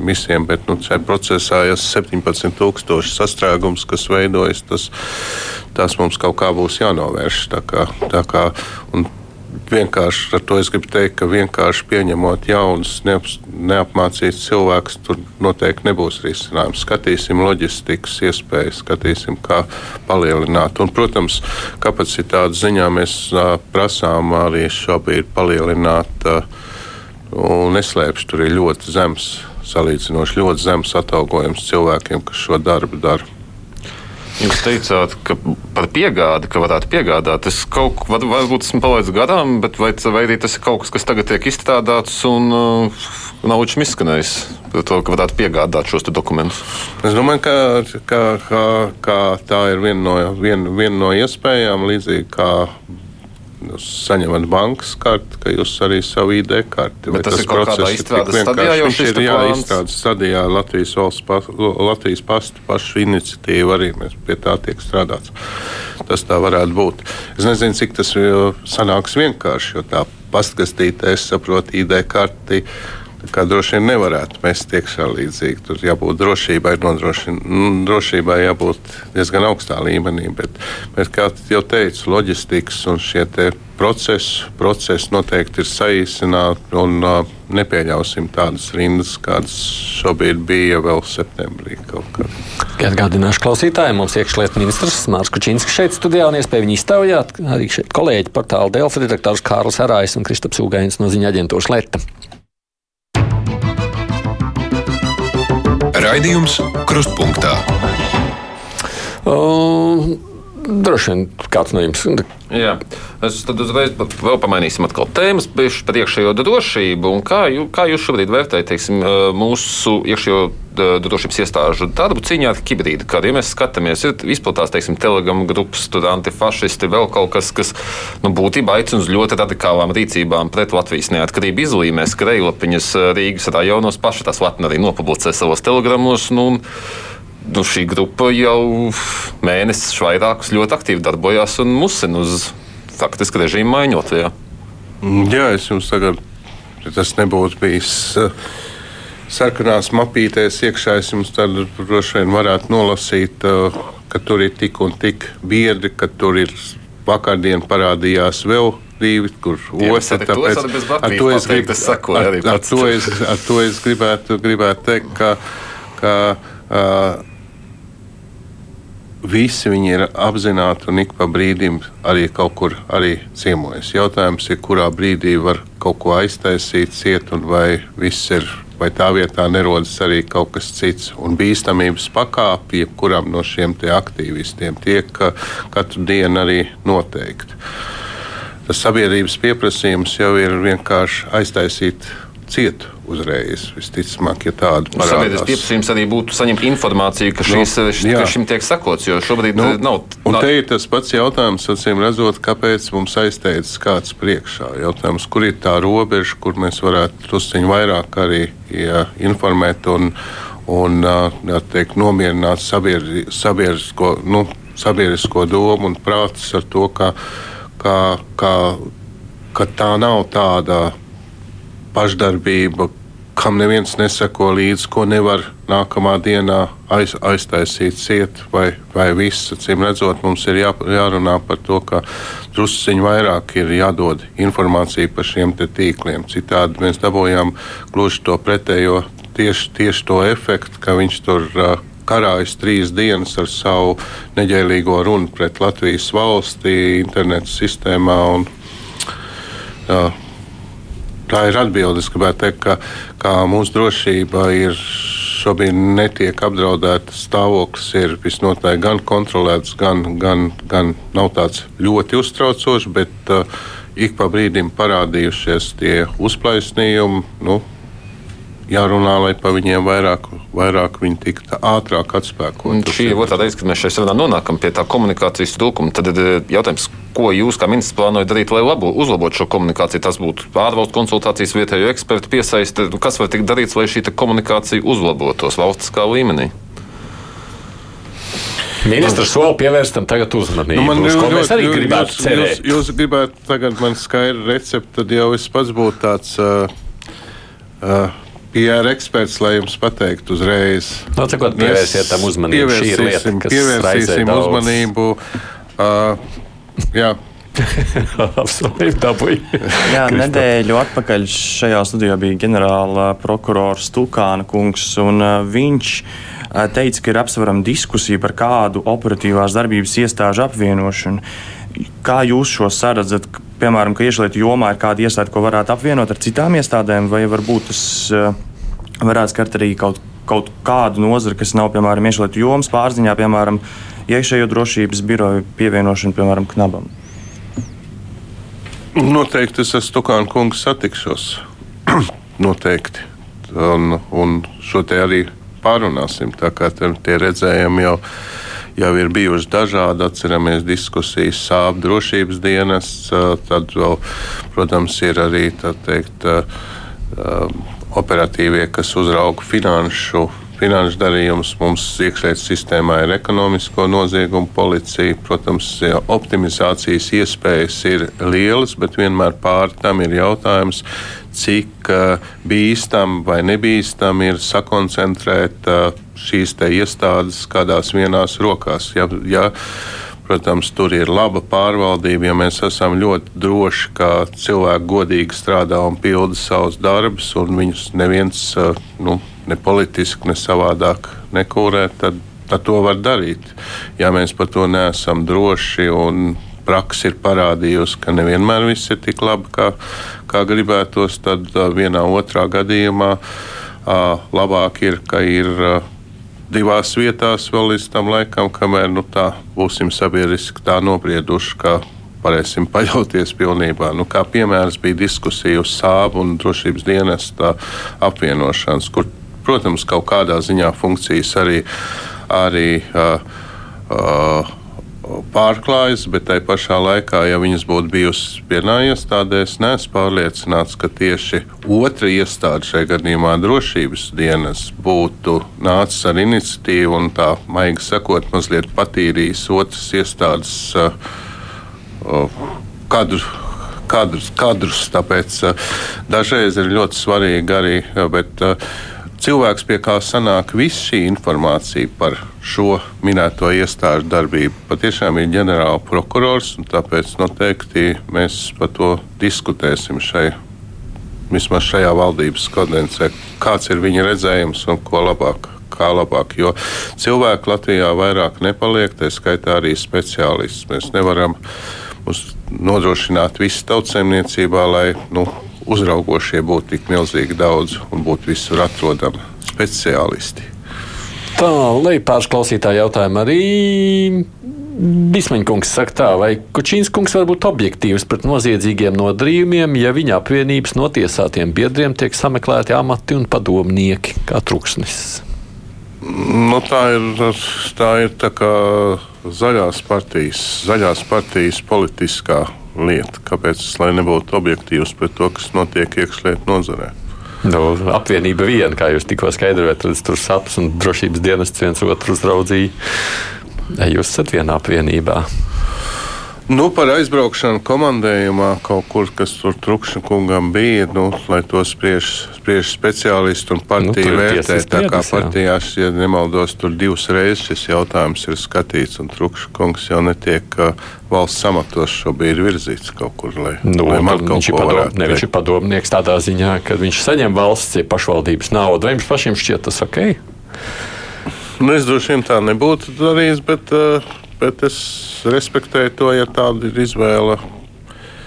visiem, bet nu, šajā procesā ir 17,000 sastrēgums, kas veidojas. Tas, tas mums kaut kā būs jānovērš. Tā kā, tā kā, vienkārši ar to es gribu teikt, ka vienkārši pieņemot jaunus, neap, neapmācītus cilvēkus, tur noteikti nebūs risinājums. Skatīsim loģistikas iespējas, skatīsim, kā palielināt. Un, protams, kapacitātes ziņā mēs uh, prasām arī šobrīd palielināt, uh, un neslēpšu, tur ir ļoti zems, salīdzinoši ļoti zems atalgojums cilvēkiem, kas šo darbu dara. Jūs teicāt, ka par piegādi, ka varētu piegādāt. Es kaut ko var, varbūt esmu palaidis garām, bet vai, vai arī tas ir kaut kas, kas tagad tiek izstrādāts un uh, nav līdz izskanējis par to, ka varētu piegādāt šos dokumentus? Es domāju, ka, ka, ka, ka tā ir viena no, vien, viena no iespējām, līdzīgi kā jūs saņemat bankas karti, ka jūs arī savu ID karti. Bet tas, tas ir kaut kādā izstrādes stadijā, jau šis ir jā, izstrādes stadijā Latvijas valsts, pa, Latvijas pastu pašu iniciatīva arī mēs pie tā tiek strādāts. Tas tā varētu būt. Es nezinu, cik tas sanāks vienkārši, jo tā pastkastītē, es saprotu, ID karti kā droši vien nevarētu mest iekšā līdzīgi. Tur jābūt drošībai, nu, drošībai jābūt diezgan augstā līmenī. Bet, bet kā jau teicu, loģistikas un šie procesi, procesi noteikti ir saīsināti un uh, nepieļausim tādas rindas, kādas šobrīd bija vēl septembrī. Atgādināšu klausītājiem, mums iekšlietu ministrs Mārcis Kučinskis šeit studijā un iespēju viņu iztaujāt. Arī šeit kolēģi portāla Delfa redaktors Kārlis Arājs un Kristaps Ugainis no ziņa aģentūras Leta. Raidījums Krustpunktā. Uh, Droši vien kāds no jums. Jā, es tad uzreiz vēl pamainīsim tēmas par iekšējo drošību. Kā, jū, kā jūs šobrīd vērtējat teiksim, mūsu iekšējo drošības iestāžu darbu cīņā ar hibrīdu? Kad ja mēs skatāmies, ir izplatās teiksim, telegram grupas, tur antifašisti, vēl kaut kas, kas nu, būtībā aicina uz ļoti radikālām rīcībām pret Latvijas neatkarību. Izlīmēs krejlapiņas Rīgas rajonos paši tās Latvijas arī nopublicē savos telegramos. Nu, nu, šī grupa jau mēnesis vairākus ļoti aktīvi darbojās un musina uz faktiski režīmu maiņot. Jā. Mm, jā, es jums tagad, ja tas nebūtu bijis. Uh, sarkanās mapītēs iekšā es jums tādu droši vien varētu nolasīt, uh, ka tur ir tik un tik biedri, ka tur ir vakardien parādījās vēl divi, kur otra. Tāpēc ar to es gribu ar, ar, ar, to es, ar to es gribētu, gribētu teikt, ka, ka uh, visi viņi ir apzināti un ik pa brīdim arī kaut kur arī ciemojas. Jautājums ir, kurā brīdī var kaut ko aiztaisīt, ciet, un vai viss ir, vai tā vietā nerodas arī kaut kas cits. Un bīstamības pakāpe jebkuram no šiem aktīvistiem tiek katru dienu arī noteikti. Tas sabiedrības pieprasījums jau ir vienkārši aiztaisīt cietu uzreiz. Visticamāk, ja tāda nu, sabiedrības pieprasījums arī būtu saņemt informāciju, ka, šīs, no, nu, ka šim tiek sakots, jo šobrīd nu, nav. Un te ir tas pats jautājums, acīm redzot, kāpēc mums aizteicis kāds priekšā. Jautājums, kur ir tā robeža, kur mēs varētu drusciņi vairāk arī ja, informēt un, un jā, teikt, nomierināt sabiedri, sabiedrisko, nu, sabiedrisko domu un prātus ar to, ka, ka, ka, ka tā nav tāda pašdarbība, kam neviens nesako līdzi, ko nevar nākamā dienā aiz, aiztaisīt ciet, vai, vai viss. Cim redzot, mums ir jā, jārunā par to, ka drusciņi vairāk ir jādod informācija par šiem tīkliem. Citādi mēs dabūjām gluži to pretējo, tieši, tieši to efektu, ka viņš tur uh, karājas trīs dienas ar savu neģēlīgo runu pret Latvijas valsti, internetu sistēmā. Un, uh, tā ir atbilde. Es gribētu teikt, ka, ka mūsu drošība ir šobrīd netiek apdraudēta. Stāvoklis ir visnotaļ gan kontrolēts, gan, gan, gan nav tāds ļoti uztraucošs, bet uh, ik pa brīdim parādījušies tie uzplaisnījumi. Nu, jārunā, lai pa viņiem vairāk, vairāk viņi tiktu ātrāk atspēkot. Šī ir otrā reize, kad mēs šeit sarunā nonākam pie tā komunikācijas trūkuma. Tad ir eh, jautājums, ko jūs kā ministrs plānojat darīt, lai labo, uzlabotu šo komunikāciju? Tas būtu ārvalstu konsultācijas vietējo ekspertu piesaiste. Kas var tikt darīts, lai šī komunikācija uzlabotos valstiskā līmenī? Ministrs soli pievērst tam tagad uzmanību. Nu, man uz, ko mēs arī jūs, gribētu jūs, cerēt. Jūs, jūs gribētu tagad man skaidru recepti, tad jau es pats būtu tāds. Uh, uh, PR eksperts, lai jums pateiktu uzreiz. No, nu, cekot, pievērsiet tam uzmanību. Pievērsīsim, lieta, pievērsīsim uzmanību. Uh, jā. Absolūti dabūju. Jā, nedēļu atpakaļ šajā studijā bija ģenerāla prokurora Stukāna kungs, un uh, viņš uh, teica, ka ir apsverama diskusija par kādu operatīvās darbības iestāžu apvienošanu. Kā jūs šo saredzat? piemēram, ka iekšlietu jomā ir kāda iestāde, ko varētu apvienot ar citām iestādēm, vai varbūt tas uh, varētu skart arī kaut, kaut kādu nozari, kas nav, piemēram, iekšlietu jomas pārziņā, piemēram, iekšējo drošības biroju pievienošanu, piemēram, Knabam? Noteikti es ar Stokānu kungu satikšos. Noteikti. Un, un šo te arī pārunāsim. Tā kā tie redzējumi jau, jau ir bijuši dažādi. Atceramies diskusijas sāp drošības dienas. Tad vēl, protams, ir arī teikt, operatīvie, kas uzrauga finanšu finanšu darījumus. Mums iekšlietu sistēmā ir ekonomisko noziegumu policija. Protams, optimizācijas iespējas ir lielas, bet vienmēr pāri tam ir jautājums, cik uh, bīstam vai nebīstam ir sakoncentrēt uh, šīs iestādes kādās vienās rokās. Ja, ja, Protams, tur ir laba pārvaldība, ja mēs esam ļoti droši, ka cilvēki godīgi strādā un pilda savus darbus, un viņus neviens uh, nu, ne politiski, ne savādāk nekūrē, tad, tad to var darīt. Ja mēs par to neesam droši un praksa ir parādījusi, ka nevienmēr viss ir tik labi, kā, kā gribētos, tad vienā otrā gadījumā labāk ir, ka ir divās vietās vēl līdz tam laikam, kamēr nu, tā būsim sabiedriski tā nobrieduši, ka varēsim paļauties pilnībā. Nu, kā piemērs bija diskusija uz sābu un drošības dienesta apvienošanas, kur protams, kaut kādā ziņā funkcijas arī, arī uh, uh, pārklājas, bet tai pašā laikā, ja viņas būtu bijusi vienā iestādē, es neesmu pārliecināts, ka tieši otra iestāde, šajā gadījumā drošības dienas, būtu nācis ar iniciatīvu un tā maigi sakot, mazliet patīrījis otras iestādes uh, uh, kadru. Kadrus, kadrus, tāpēc uh, dažreiz ir ļoti svarīgi arī, bet uh, cilvēks, pie kā sanāk viss šī informācija par šo minēto iestāžu darbību, patiešām ir ģenerāla prokurors. Tāpēc noteikti mēs par to diskutēsim šai, vismaz šajā valdības kadencē, kāds ir viņa redzējums un ko labāk. Kā labāk, jo cilvēku Latvijā vairāk nepaliek, tā skaitā arī speciālists. Mēs nevaram nodrošināt visu tautsēmniecībā, lai nu, uzraugošie būtu tik milzīgi daudz un būtu visur atrodami speciālisti. Tā, lai pāris klausītāji jautājumu arī. Bismaņkungs saka, tā, vai Kučīns kungs var būt objektīvs pret noziedzīgiem nodarījumiem, ja viņa apvienības notiesātiem biedriem tiek sameklēti amati un padomnieki kā truksnis? Nu, tā ir, tā ir tā kā zaļās partijas, zaļās partijas politiskā lieta. Kāpēc lai nebūtu objektīvs pret to, kas notiek iekšlietu nozarē? Nu, apvienība viena, kā jūs tikko skaidrojat, tad tur saps un drošības dienests viens otru uzraudzīja. Jūs esat vienā apvienībā. Nu, par aizbraukšanu komandējumā kaut kur, kas tur trukšņa kungam bija, nu, lai to spriež, spriež speciālisti un partija nu, vērtē. Tā kā partijās, ja nemaldos, tur divas reizes šis jautājums ir skatīts, un trukšņa kungs jau netiek uh, valsts amatos šobrīd virzīts kaut kur, lai, nu, lai man kaut ko padom, ne, Viņš ir padomnieks tādā ziņā, ka viņš saņem valsts ja pašvaldības naudu. Vai jums pašiem šķiet tas ok? Nu, es droši vien tā nebūtu darījis, bet, uh, bet es respektēju to, ja tāda ir izvēle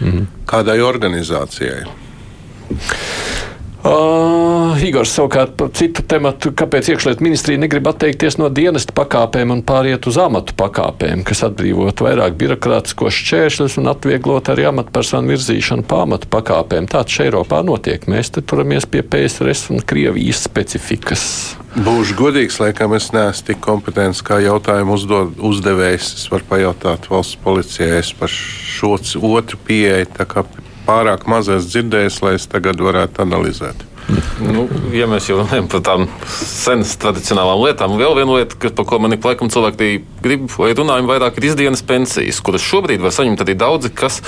mm. kādai organizācijai. Uh, Igors savukārt par citu tematu, kāpēc iekšlietu ministrija negrib atteikties no dienesta pakāpēm un pāriet uz amatu pakāpēm, kas atbrīvot vairāk birokrātiskos šķēršļus un atvieglot arī amatpersonu virzīšanu pa amatu pakāpēm. Tāds šeit Eiropā notiek. Mēs te turamies pie PSRS un Krievijas specifikas. Būšu godīgs, laikam es neesmu tik kompetents kā jautājumu uzdod, uzdevējs. Es varu pajautāt valsts policijai par šo otru pieeju. Pārāk maz esmu dzirdējis, lai es tagad varētu analizēt. Nu, ja mēs jau runājam par tādām senas tradicionālām lietām, vēl viena lieta, kas, par ko man ik laikam cilvēki grib vai runājam vairāk, ir izdienas pensijas, kuras šobrīd var saņemt arī daudzi, kas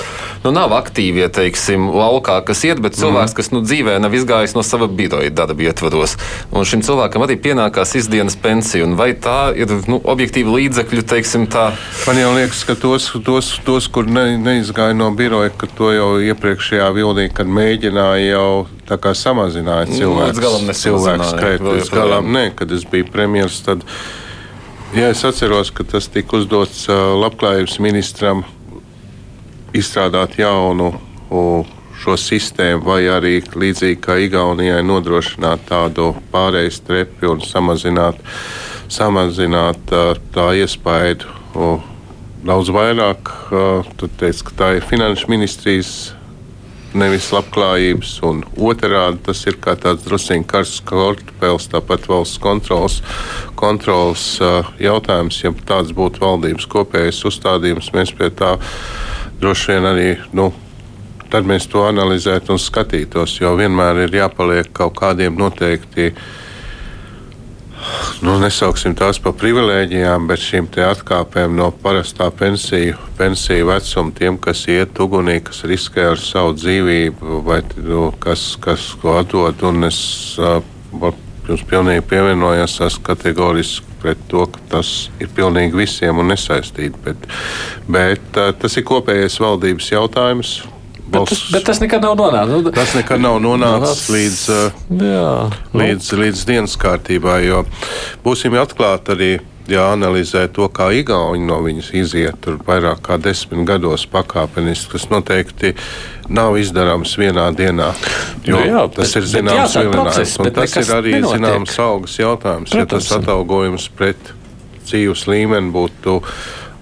nu, nav aktīvi, teiksim, laukā, kas iet, bet cilvēks, mm. kas nu, dzīvē nav izgājis no sava biroja darba ietvaros. Un šim cilvēkam arī pienākās izdienas pensija, un vai tā ir nu, objektīva līdzekļu, teiksim, tā? Man jau liekas, ka tos, tos, tos kur ne, neizgāja no biroja, ka to jau iepriekšējā vilnī, kad mēģināja jau samazināja nu, cilvēku, cilvēku skaitu. Līdz galam nē, kad es biju premjerministrs, tad jā, es atceros, ka tas tika uzdots labklājības ministram izstrādāt jaunu šo sistēmu, vai arī līdzīgi kā Igaunijai nodrošināt tādu pārejas trepi un samazināt, samazināt tā iespēju daudz vairāk. Tad teica, ka tā ir finanšu ministrijas nevis labklājības, un otrādi tas ir kā tāds drusciņš karsts kortpēls, tāpat valsts kontrols, kontrols uh, jautājums. Ja tāds būtu valdības kopējais uzstādījums, mēs pie tā droši vien arī. Nu, Tad mēs to analizētu un skatītos, jo vienmēr ir jāpaliek kaut kādiem noteiktiem nu, nesauksim tās par privilēģijām, bet šīm atkāpēm no parastā pensiju, pensiju vecuma, tiem, kas iet ugunī, kas riskē ar savu dzīvību, vai nu, kas, kas ko atdod. Un es uh, jums pilnīgi pievienojos, esmu kategoriski pret to, ka tas ir pilnīgi visiem un nesaistīti. Bet, bet uh, tas ir kopējais valdības jautājums. Bet tas, bet tas nekad nav nonācis. Nu, tas nekad nav nonācis līdz, jā, nu. līdz, līdz dienas kārtībā, jo būsim atklāti arī jāanalizē to, kā Igauni no viņas iziet tur vairāk kā desmit gados pakāpeniski. Tas noteikti nav izdarāms vienā dienā. Jo nu jā, tas bet, ir zināms vilinājums, un tas ir arī nenotiek. zināms algas jautājums. Protams. Ja tas atalgojums pret dzīves līmeni būtu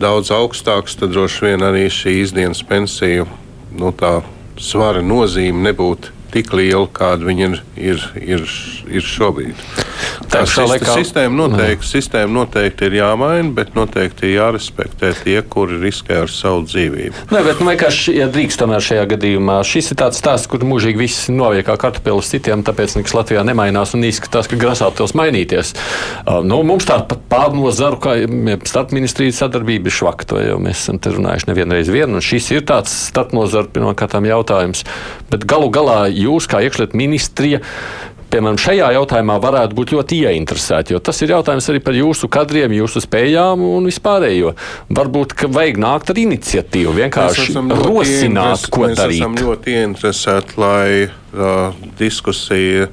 daudz augstāks, tad droši vien arī šī izdienas pensija nu, tā svara nozīme nebūtu tik liela, kāda viņa ir, ir, ir, ir šobrīd. Tā laikā... sistēma, noteikti, mm. sistēma noteikti ir jāmaina, bet noteikti ir jārespektē tie, kuri riskē ar savu dzīvību. Nē, bet nu, vienkārši, ja drīkst tomēr šajā gadījumā, šis ir tāds stāsts, kur mūžīgi viss noviek kā kartupeļus citiem, tāpēc nekas Latvijā nemainās un izskatās, ka grasātos mainīties. Uh, nu, mums tāda pārnozaru, kā starpministrijas sadarbība ir švakta, vai jau mēs esam te runājuši nevienreiz vien, un šis ir tāds starpnozaru pirmkārtām jautājums. Bet galu galā jūs kā iekšļietu ministrija piemēram, šajā jautājumā varētu būt ļoti ieinteresēti, jo tas ir jautājums arī par jūsu kadriem, jūsu spējām un vispārējo. Varbūt, ka vajag nākt ar iniciatīvu, vienkārši rosināt, ko mēs darīt. Mēs esam ļoti ieinteresēti, lai uh, diskusija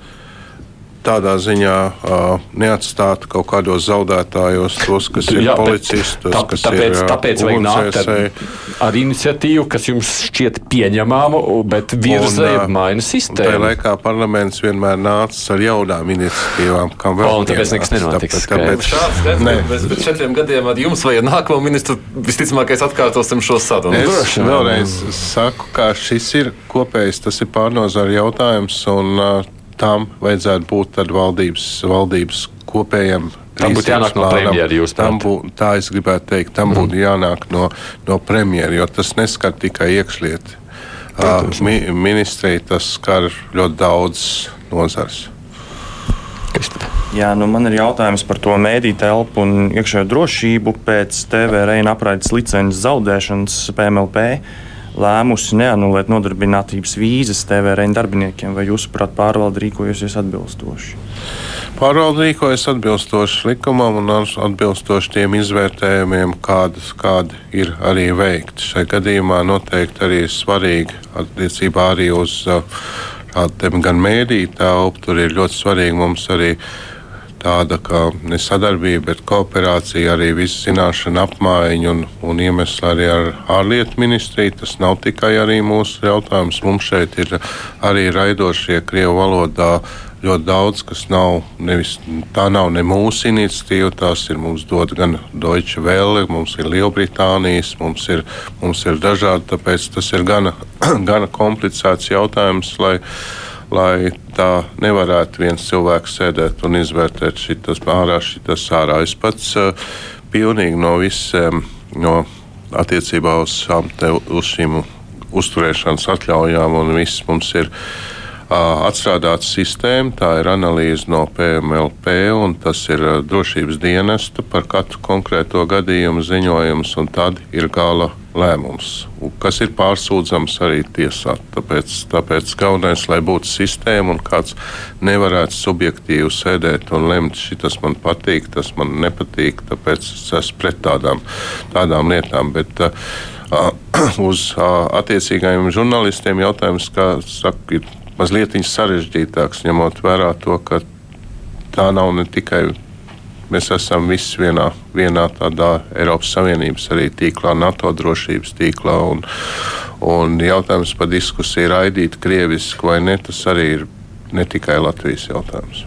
tādā ziņā uh, neatstātu kaut kādos zaudētājos tos, kas ir Jā, policisti, tā, kas tāpēc, ir tāpēc vajag nākt ar, ar iniciatīvu, kas jums šķiet pieņemama, bet virza ir maina sistēma. Tajā laikā parlaments vienmēr nāca ar jaunām iniciatīvām, kam vēl. Un tāpēc nekas nenotiks. Tāpēc, tāpēc ne. Mēs pēc četriem gadiem ar jums vai ar nākamo ministru visticamākais atkārtosim šo sarunu. Es Droši, vēlreiz saku, ka šis ir kopējs, tas ir pārnozara jautājums. Un, uh, tam vajadzētu būt valdības, valdības kopējam. Tam būtu jānāk no premjera. Bū, tā es gribētu teikt, tam mm. būtu jānāk no, no premjera, jo tas neskar tikai iekšlieti. Uh, mi, ministrija tas skar ļoti daudz nozars. Jā, nu man ir jautājums par to mēdīju telpu un iekšējo drošību pēc TV reina apraides licences zaudēšanas PMLP lēmusi neanulēt nodarbinātības vīzas TVRN darbiniekiem, vai jūsuprāt, pārvalde rīkojasies atbilstoši? Pārvalde rīkojas atbilstoši likumam un atbilstoši tiem izvērtējumiem, kādas, kādi ir arī veikti. Šai gadījumā noteikti arī svarīgi attiecībā arī uz uh, gan mēdīju telpu, tur ir ļoti svarīgi mums arī tāda kā ne sadarbība, bet kooperācija, arī visu zināšanu apmaiņu un, un iemesli arī ar ārlietu ministriju. Tas nav tikai arī mūsu jautājums. Mums šeit ir arī raidošie Krievu valodā ļoti daudz, kas nav, nevis, tā nav ne mūsu iniciatīva, tās ir mums dod gan Deutsche Welle, mums ir Lielbritānijas, mums ir, mums ir dažādi, tāpēc tas ir gana, gana komplicēts jautājums, lai, lai tā nevarētu viens cilvēks sēdēt un izvērtēt šitas ārā, šitas ārā. Es pats uh, pilnīgi no visiem, no attiecībā uz, te, uz šīm uzturēšanas atļaujām un viss mums ir atstrādāta sistēma, tā ir analīze no PMLP, un tas ir drošības dienesta par katru konkrēto gadījumu ziņojums, un tad ir gala lēmums, kas ir pārsūdzams arī tiesā. Tāpēc, tāpēc galvenais, lai būtu sistēma un kāds nevarētu subjektīvi sēdēt un lemt, šis man patīk, tas man nepatīk, tāpēc es esmu pret tādām, tādām lietām. Bet, uh, uz uh, attiecīgajiem žurnālistiem jautājums, kā saka, ir mazliet sarežģītāks, ņemot vērā to, ka tā nav ne tikai mēs esam visi vienā, vienā tādā Eiropas Savienības arī tīklā, NATO drošības tīklā. Un, un jautājums par diskusiju raidīt krieviski vai ne, tas arī ir ne tikai Latvijas jautājums.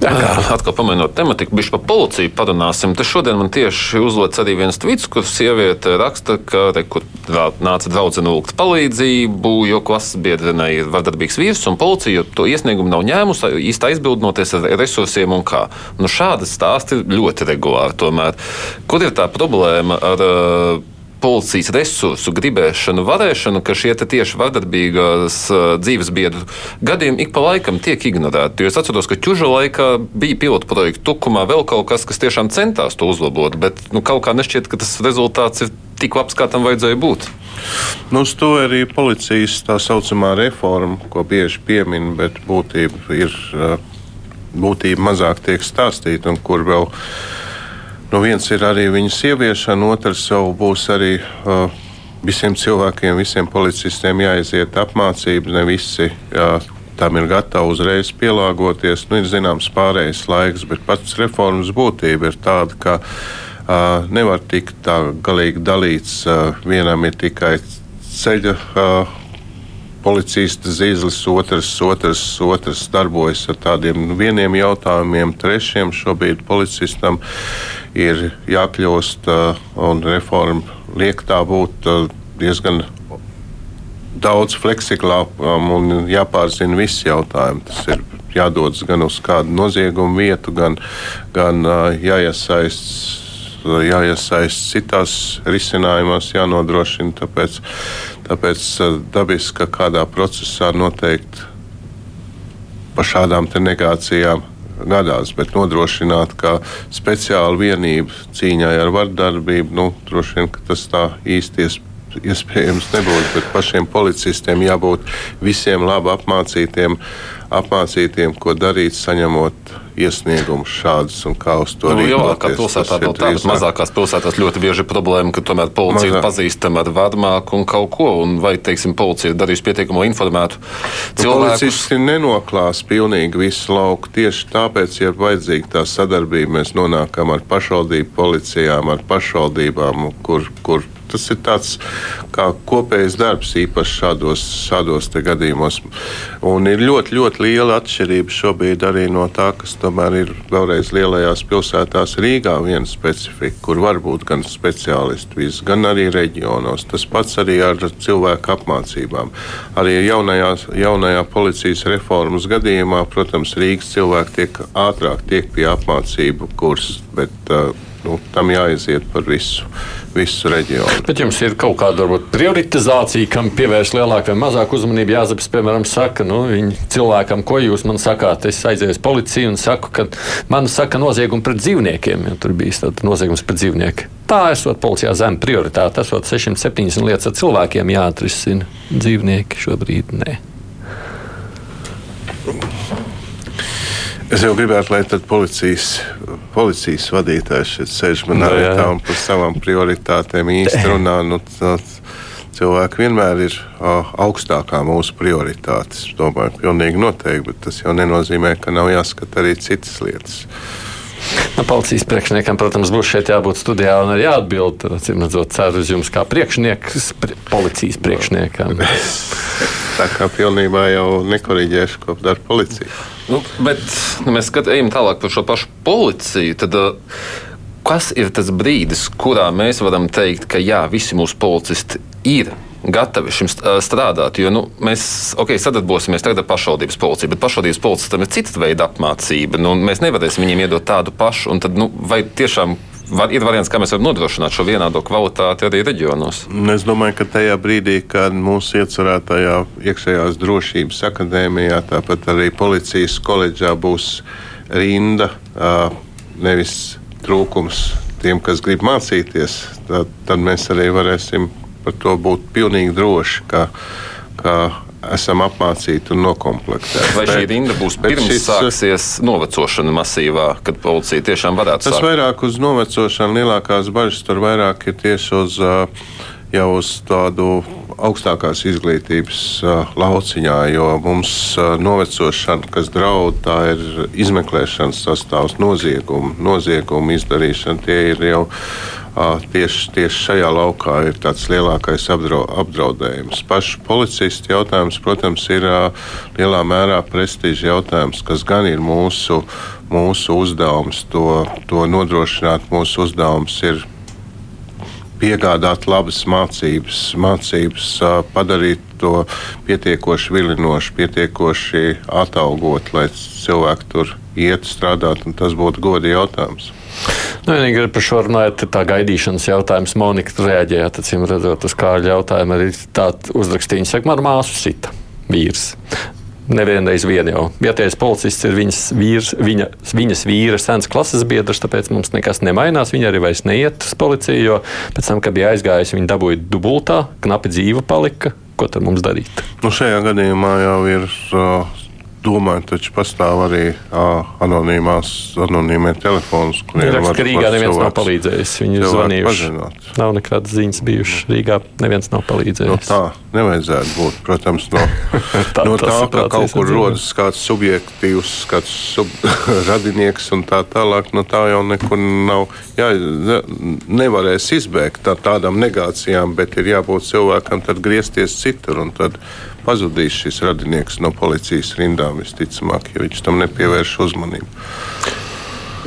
Atkal pamainot tematiku, bišķi par policiju parunāsim. Te šodien man tieši uzlots arī viens tvits, kur sieviete raksta, ka te, kur nāca draudzene lūgt palīdzību, jo klases biedrenei ir vardarbīgs vīrs, un policija to iesniegumu nav ņēmusi, īsti aizbildnoties ar resursiem un kā. Nu, šādi stāsti ir ļoti regulāri tomēr. Kur ir tā problēma ar uh, policijas resursu, gribēšanu, varēšanu, ka šie tieši vardarbīgās dzīves biedru gadījumi ik pa laikam tiek ignorēti. Jo es atceros, ka ķuža laikā bija pilotu projekta tukumā vēl kaut kas, kas tiešām centās to uzlabot, bet nu, kaut kā nešķiet, ka tas rezultāts ir tik labs, kā tam vajadzēja būt. Nu, uz to arī policijas tā saucamā reforma, ko bieži piemin, bet būtība ir būtība mazāk tiek stāstīta un kur vēl Nu, viens ir arī viņas ieviešana, otrs jau būs arī uh, visiem cilvēkiem, visiem policistiem jāiziet apmācība. Ne visi jā, tam ir gatavi uzreiz pielāgoties. Nu, ir zināms pārējais laiks, bet pats reformas būtība ir tāda, ka uh, nevar tikt tā galīgi dalīts. Uh, vienam ir tikai ceļa. Uh, Policists zīles, otrs, otrs, otrs darbojas ar tādiem vieniem jautājumiem, trešiem šobrīd policistam ir jākļūst un reforma liek tā būt diezgan daudz fleksiblākam un jāpārzina visi jautājumi. Tas ir jādodas gan uz kādu noziegumu vietu, gan, gan jāiesaist. Jāiesaist citās risinājumos, jānodrošina. Tāpēc, tāpēc dabiski, ka kādā procesā noteikti par šādām negācijām gadās, bet nodrošināt, ka speciāla vienība cīņai ar vardarbību, nu, droši vien tas tā īsti iespējams nebūs, bet pašiem policistiem jābūt visiem labi apmācītiem, apmācītiem, ko darīt, saņemot iesniegumus šādus un kā uz to nu, lielākā pilsētā vēl tā, bet mazākās pilsētās ļoti bieži ir problēma, ka tomēr policija Mazā. ir pazīstama ar vadmāku un kaut ko, un vai, teiksim, policija ir darījusi pietiekamo informētu cilvēku. Policisti nenoklās pilnīgi visu lauku. Tieši tāpēc, ja vajadzīga tā sadarbība, mēs nonākam ar pašvaldību policijām, ar pašvaldībām, kur, kur tas ir tāds kā kopējs darbs, īpaši šādos, šādos gadījumos. Un ir ļoti, ļoti liela atšķirība šobrīd arī no tā, kas tomēr ir vēlreiz lielajās pilsētās Rīgā viena specifika, kur var būt gan speciālisti, vis, gan arī reģionos. Tas pats arī ar cilvēku apmācībām. Arī jaunajā, jaunajā policijas reformas gadījumā, protams, Rīgas cilvēki tiek ātrāk tiek pie apmācību kursa, bet uh, nu, tam jāiziet par visu, visu reģionu. Bet jums ir kaut kāda varbūt, prioritizācija, kam pievērš lielāku vai mazāku uzmanību. Jāzepes, piemēram, saka, nu, cilvēkam, ko jūs man sakāt, es aizēju uz policiju un saku, ka man saka noziegumu pret dzīvniekiem, jo tur bija noziegums pret dzīvniekiem. Tā esot policijā zem prioritāte, esot 670 lietas ar cilvēkiem jāatrisina. Dzīvnieki šobrīd nē. Es jau gribētu, lai policijas, policijas vadītājs šeit sēž manā no, vietā un par savām prioritātēm īsti runā. Nu, cilvēki vienmēr ir uh, augstākā mūsu prioritātes. Es domāju, pilnīgi noteikti, bet tas jau nenozīmē, ka nav jāskata arī citas lietas. Nu, policijas priekšniekam, protams, būs šeit jābūt studijā un arī jāatbild. Cim redzot, ceru uz jums kā priekšnieks, policijas priekšniekam. Tā kā pilnībā jau nekoriģēšu, ko dara policija. Nu, bet nu, mēs skatām tālāk par šo pašu policiju. Tad, kas ir tas brīdis, kurā mēs varam teikt, ka jā, visi mūsu policisti ir gatavi šim strādāt. Jo nu, mēs okay, sadarbosimies tagad ar pašvaldības policiju, bet pašvaldības policistam ir cita veida apmācība. Nu, mēs nevarēsim viņiem iedot tādu pašu. Tad, nu, vai tiešām var, ir variants, kā mēs varam nodrošināt šo vienādo kvalitāti arī reģionos? Es domāju, ka tajā brīdī, kad mūsu iecerētajā iekšējās drošības akadēmijā, tāpat arī policijas koledžā būs rinda, nevis trūkums tiem, kas grib mācīties, tad, tad mēs arī varēsim par to būt pilnīgi droši, ka, ka esam apmācīti un noklāpti. Vai šī rinda būs pirms šis, sāksies novecošana masīvā, kad policija tiešām varētu sākt? Tas vairāk uz novecošanu, lielākās bažas tur vairāk ir tieši uz. Jau uz tādu augstākās izglītības uh, lauciņā, jo mums uh, novecošana, kas draud, tā ir izmeklēšanas sastāvs, noziegumu, noziegumu izdarīšana. Tie ir jau tieši, tieši šajā laukā ir tāds lielākais apdraudējums. Pašu policistu jautājums, protams, ir lielā mērā prestiža jautājums, kas gan ir mūsu, mūsu uzdevums to, to nodrošināt. Mūsu uzdevums ir piegādāt labas mācības, mācības padarīt to pietiekoši vilinošu, pietiekoši atalgot, lai cilvēki tur iet strādāt, un tas būtu godi jautājums. Nu, vienīgi par šo runājot, tā gaidīšanas jautājums. Monika reaģēja, acīm redzot, uz kādu jautājumu. Arī tādu uzrakstīju, saka, man māsu sita vīrs nevienreiz vien jau. Vietējais policists ir viņas, vīrs, viņa, viņas vīra sens klases biedrs, tāpēc mums nekas nemainās. Viņa arī vairs neiet uz policiju, jo pēc tam, kad bija aizgājusi, viņa dabūja dubultā, knapi dzīva palika. Ko tad mums darīt? Nu, šajā gadījumā jau ir uh, domāju, taču pastāv arī uh, anonīmās, anonīmie telefoni, kuriem var, ka Rīgā neviens cilvēks, nav palīdzējis. Viņi ir zvanījuši. Pazināt. Nav nekādas ziņas bijušas. Rīgā neviens nav palīdzējis. No tā nevajadzētu būt. Protams, no tā, no tā ka kaut kur rodas kāds subjektīvs, kāds sub radinieks un tā tālāk, no tā jau nekur nav. Jā, nevarēs izbēgt tā, tādām negācijām, bet ir jābūt cilvēkam tad griezties citur. Un tad pazudīs šis radinieks no policijas rindām visticamāk, ja viņš tam nepievērš uzmanību.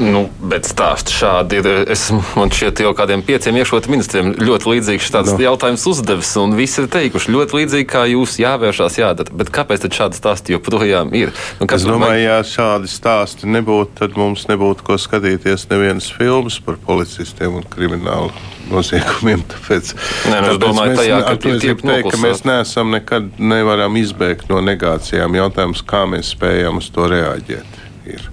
Nu, bet stāsts šādi ir. Es, man šķiet, jau kādiem pieciem iekšlietu ministriem ļoti līdzīgs tāds no. jautājums uzdevis, un visi ir teikuši ļoti līdzīgi, kā jūs jāvēršās jādara. Bet kāpēc tad šādi stāsti joprojām ir? Nu, es domāju, ja šādi stāsti nebūtu, tad mums nebūtu ko skatīties nevienas filmas par policistiem un kriminālu noziegumiem. Tāpēc, Nē, nu, tāpēc domāju, mēs, tajā, ka, teikt, ka mēs neesam nekad nevaram izbēgt no negācijām. Jautājums, kā mēs spējam uz to reaģēt. Ir.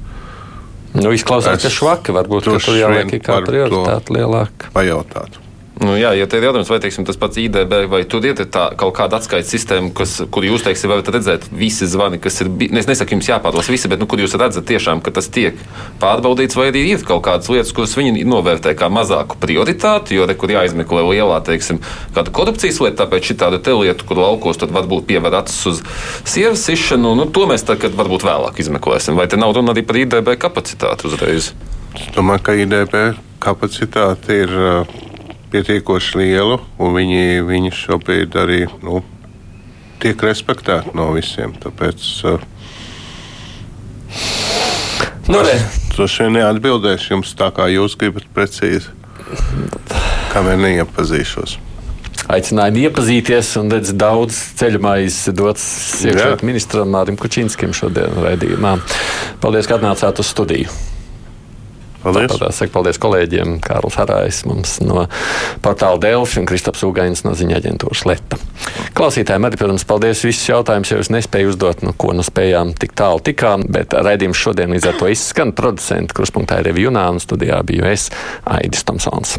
Nu, izklausās, ka švaka varbūt ka tur jāliek kā prioritāte lielāka. Pajautāt. Nu, jā, ja ir jautājums, vai teiksim, tas pats IDB, vai tur ir tā kaut kāda atskaites sistēma, kas, kur jūs teiksim, varat redzēt visi zvani, kas ir. Es nesaku, jums jāpārlasa visi, bet nu, kur jūs redzat tiešām, ka tas tiek pārbaudīts, vai arī ir kaut kādas lietas, kuras viņi novērtē kā mazāku prioritāti, jo te, kur jāizmeklē lielā, teiksim, kāda korupcijas lieta, tāpēc šī tāda lieta, kur laukos varbūt pievēr acis uz sievas sišanu, nu, to mēs tagad varbūt vēlāk izmeklēsim. Vai te nav runa arī par IDB kapacitāti uzreiz? Es domāju, ka IDB kapacitāte ir pietiekoši lielu, un viņi, viņi šobrīd arī nu, tiek respektēti no visiem. Tāpēc uh, nu, droši vien neatbildēšu jums tā, kā jūs gribat precīzi, kamēr neiepazīšos. Aicinājumu iepazīties, un redz, daudz ceļu maizes dots iekšlietu ministram Mārim Kučinskim šodien raidījumā. Paldies, ka atnācāt uz studiju. Paldies. Tāpēc saku paldies kolēģiem Kārlis Harais mums no portāla Delfi un Kristaps Ugainis no ziņa aģentūras Leta. Klausītājiem arī, protams, paldies. Visus jautājumus jau es nespēju uzdot, no ko nu spējām tik tālu tikām, bet raidījums šodien līdz ar to izskan. Producents Kruspunktā ir Revijunā un studijā biju es, Aidis Tomsons.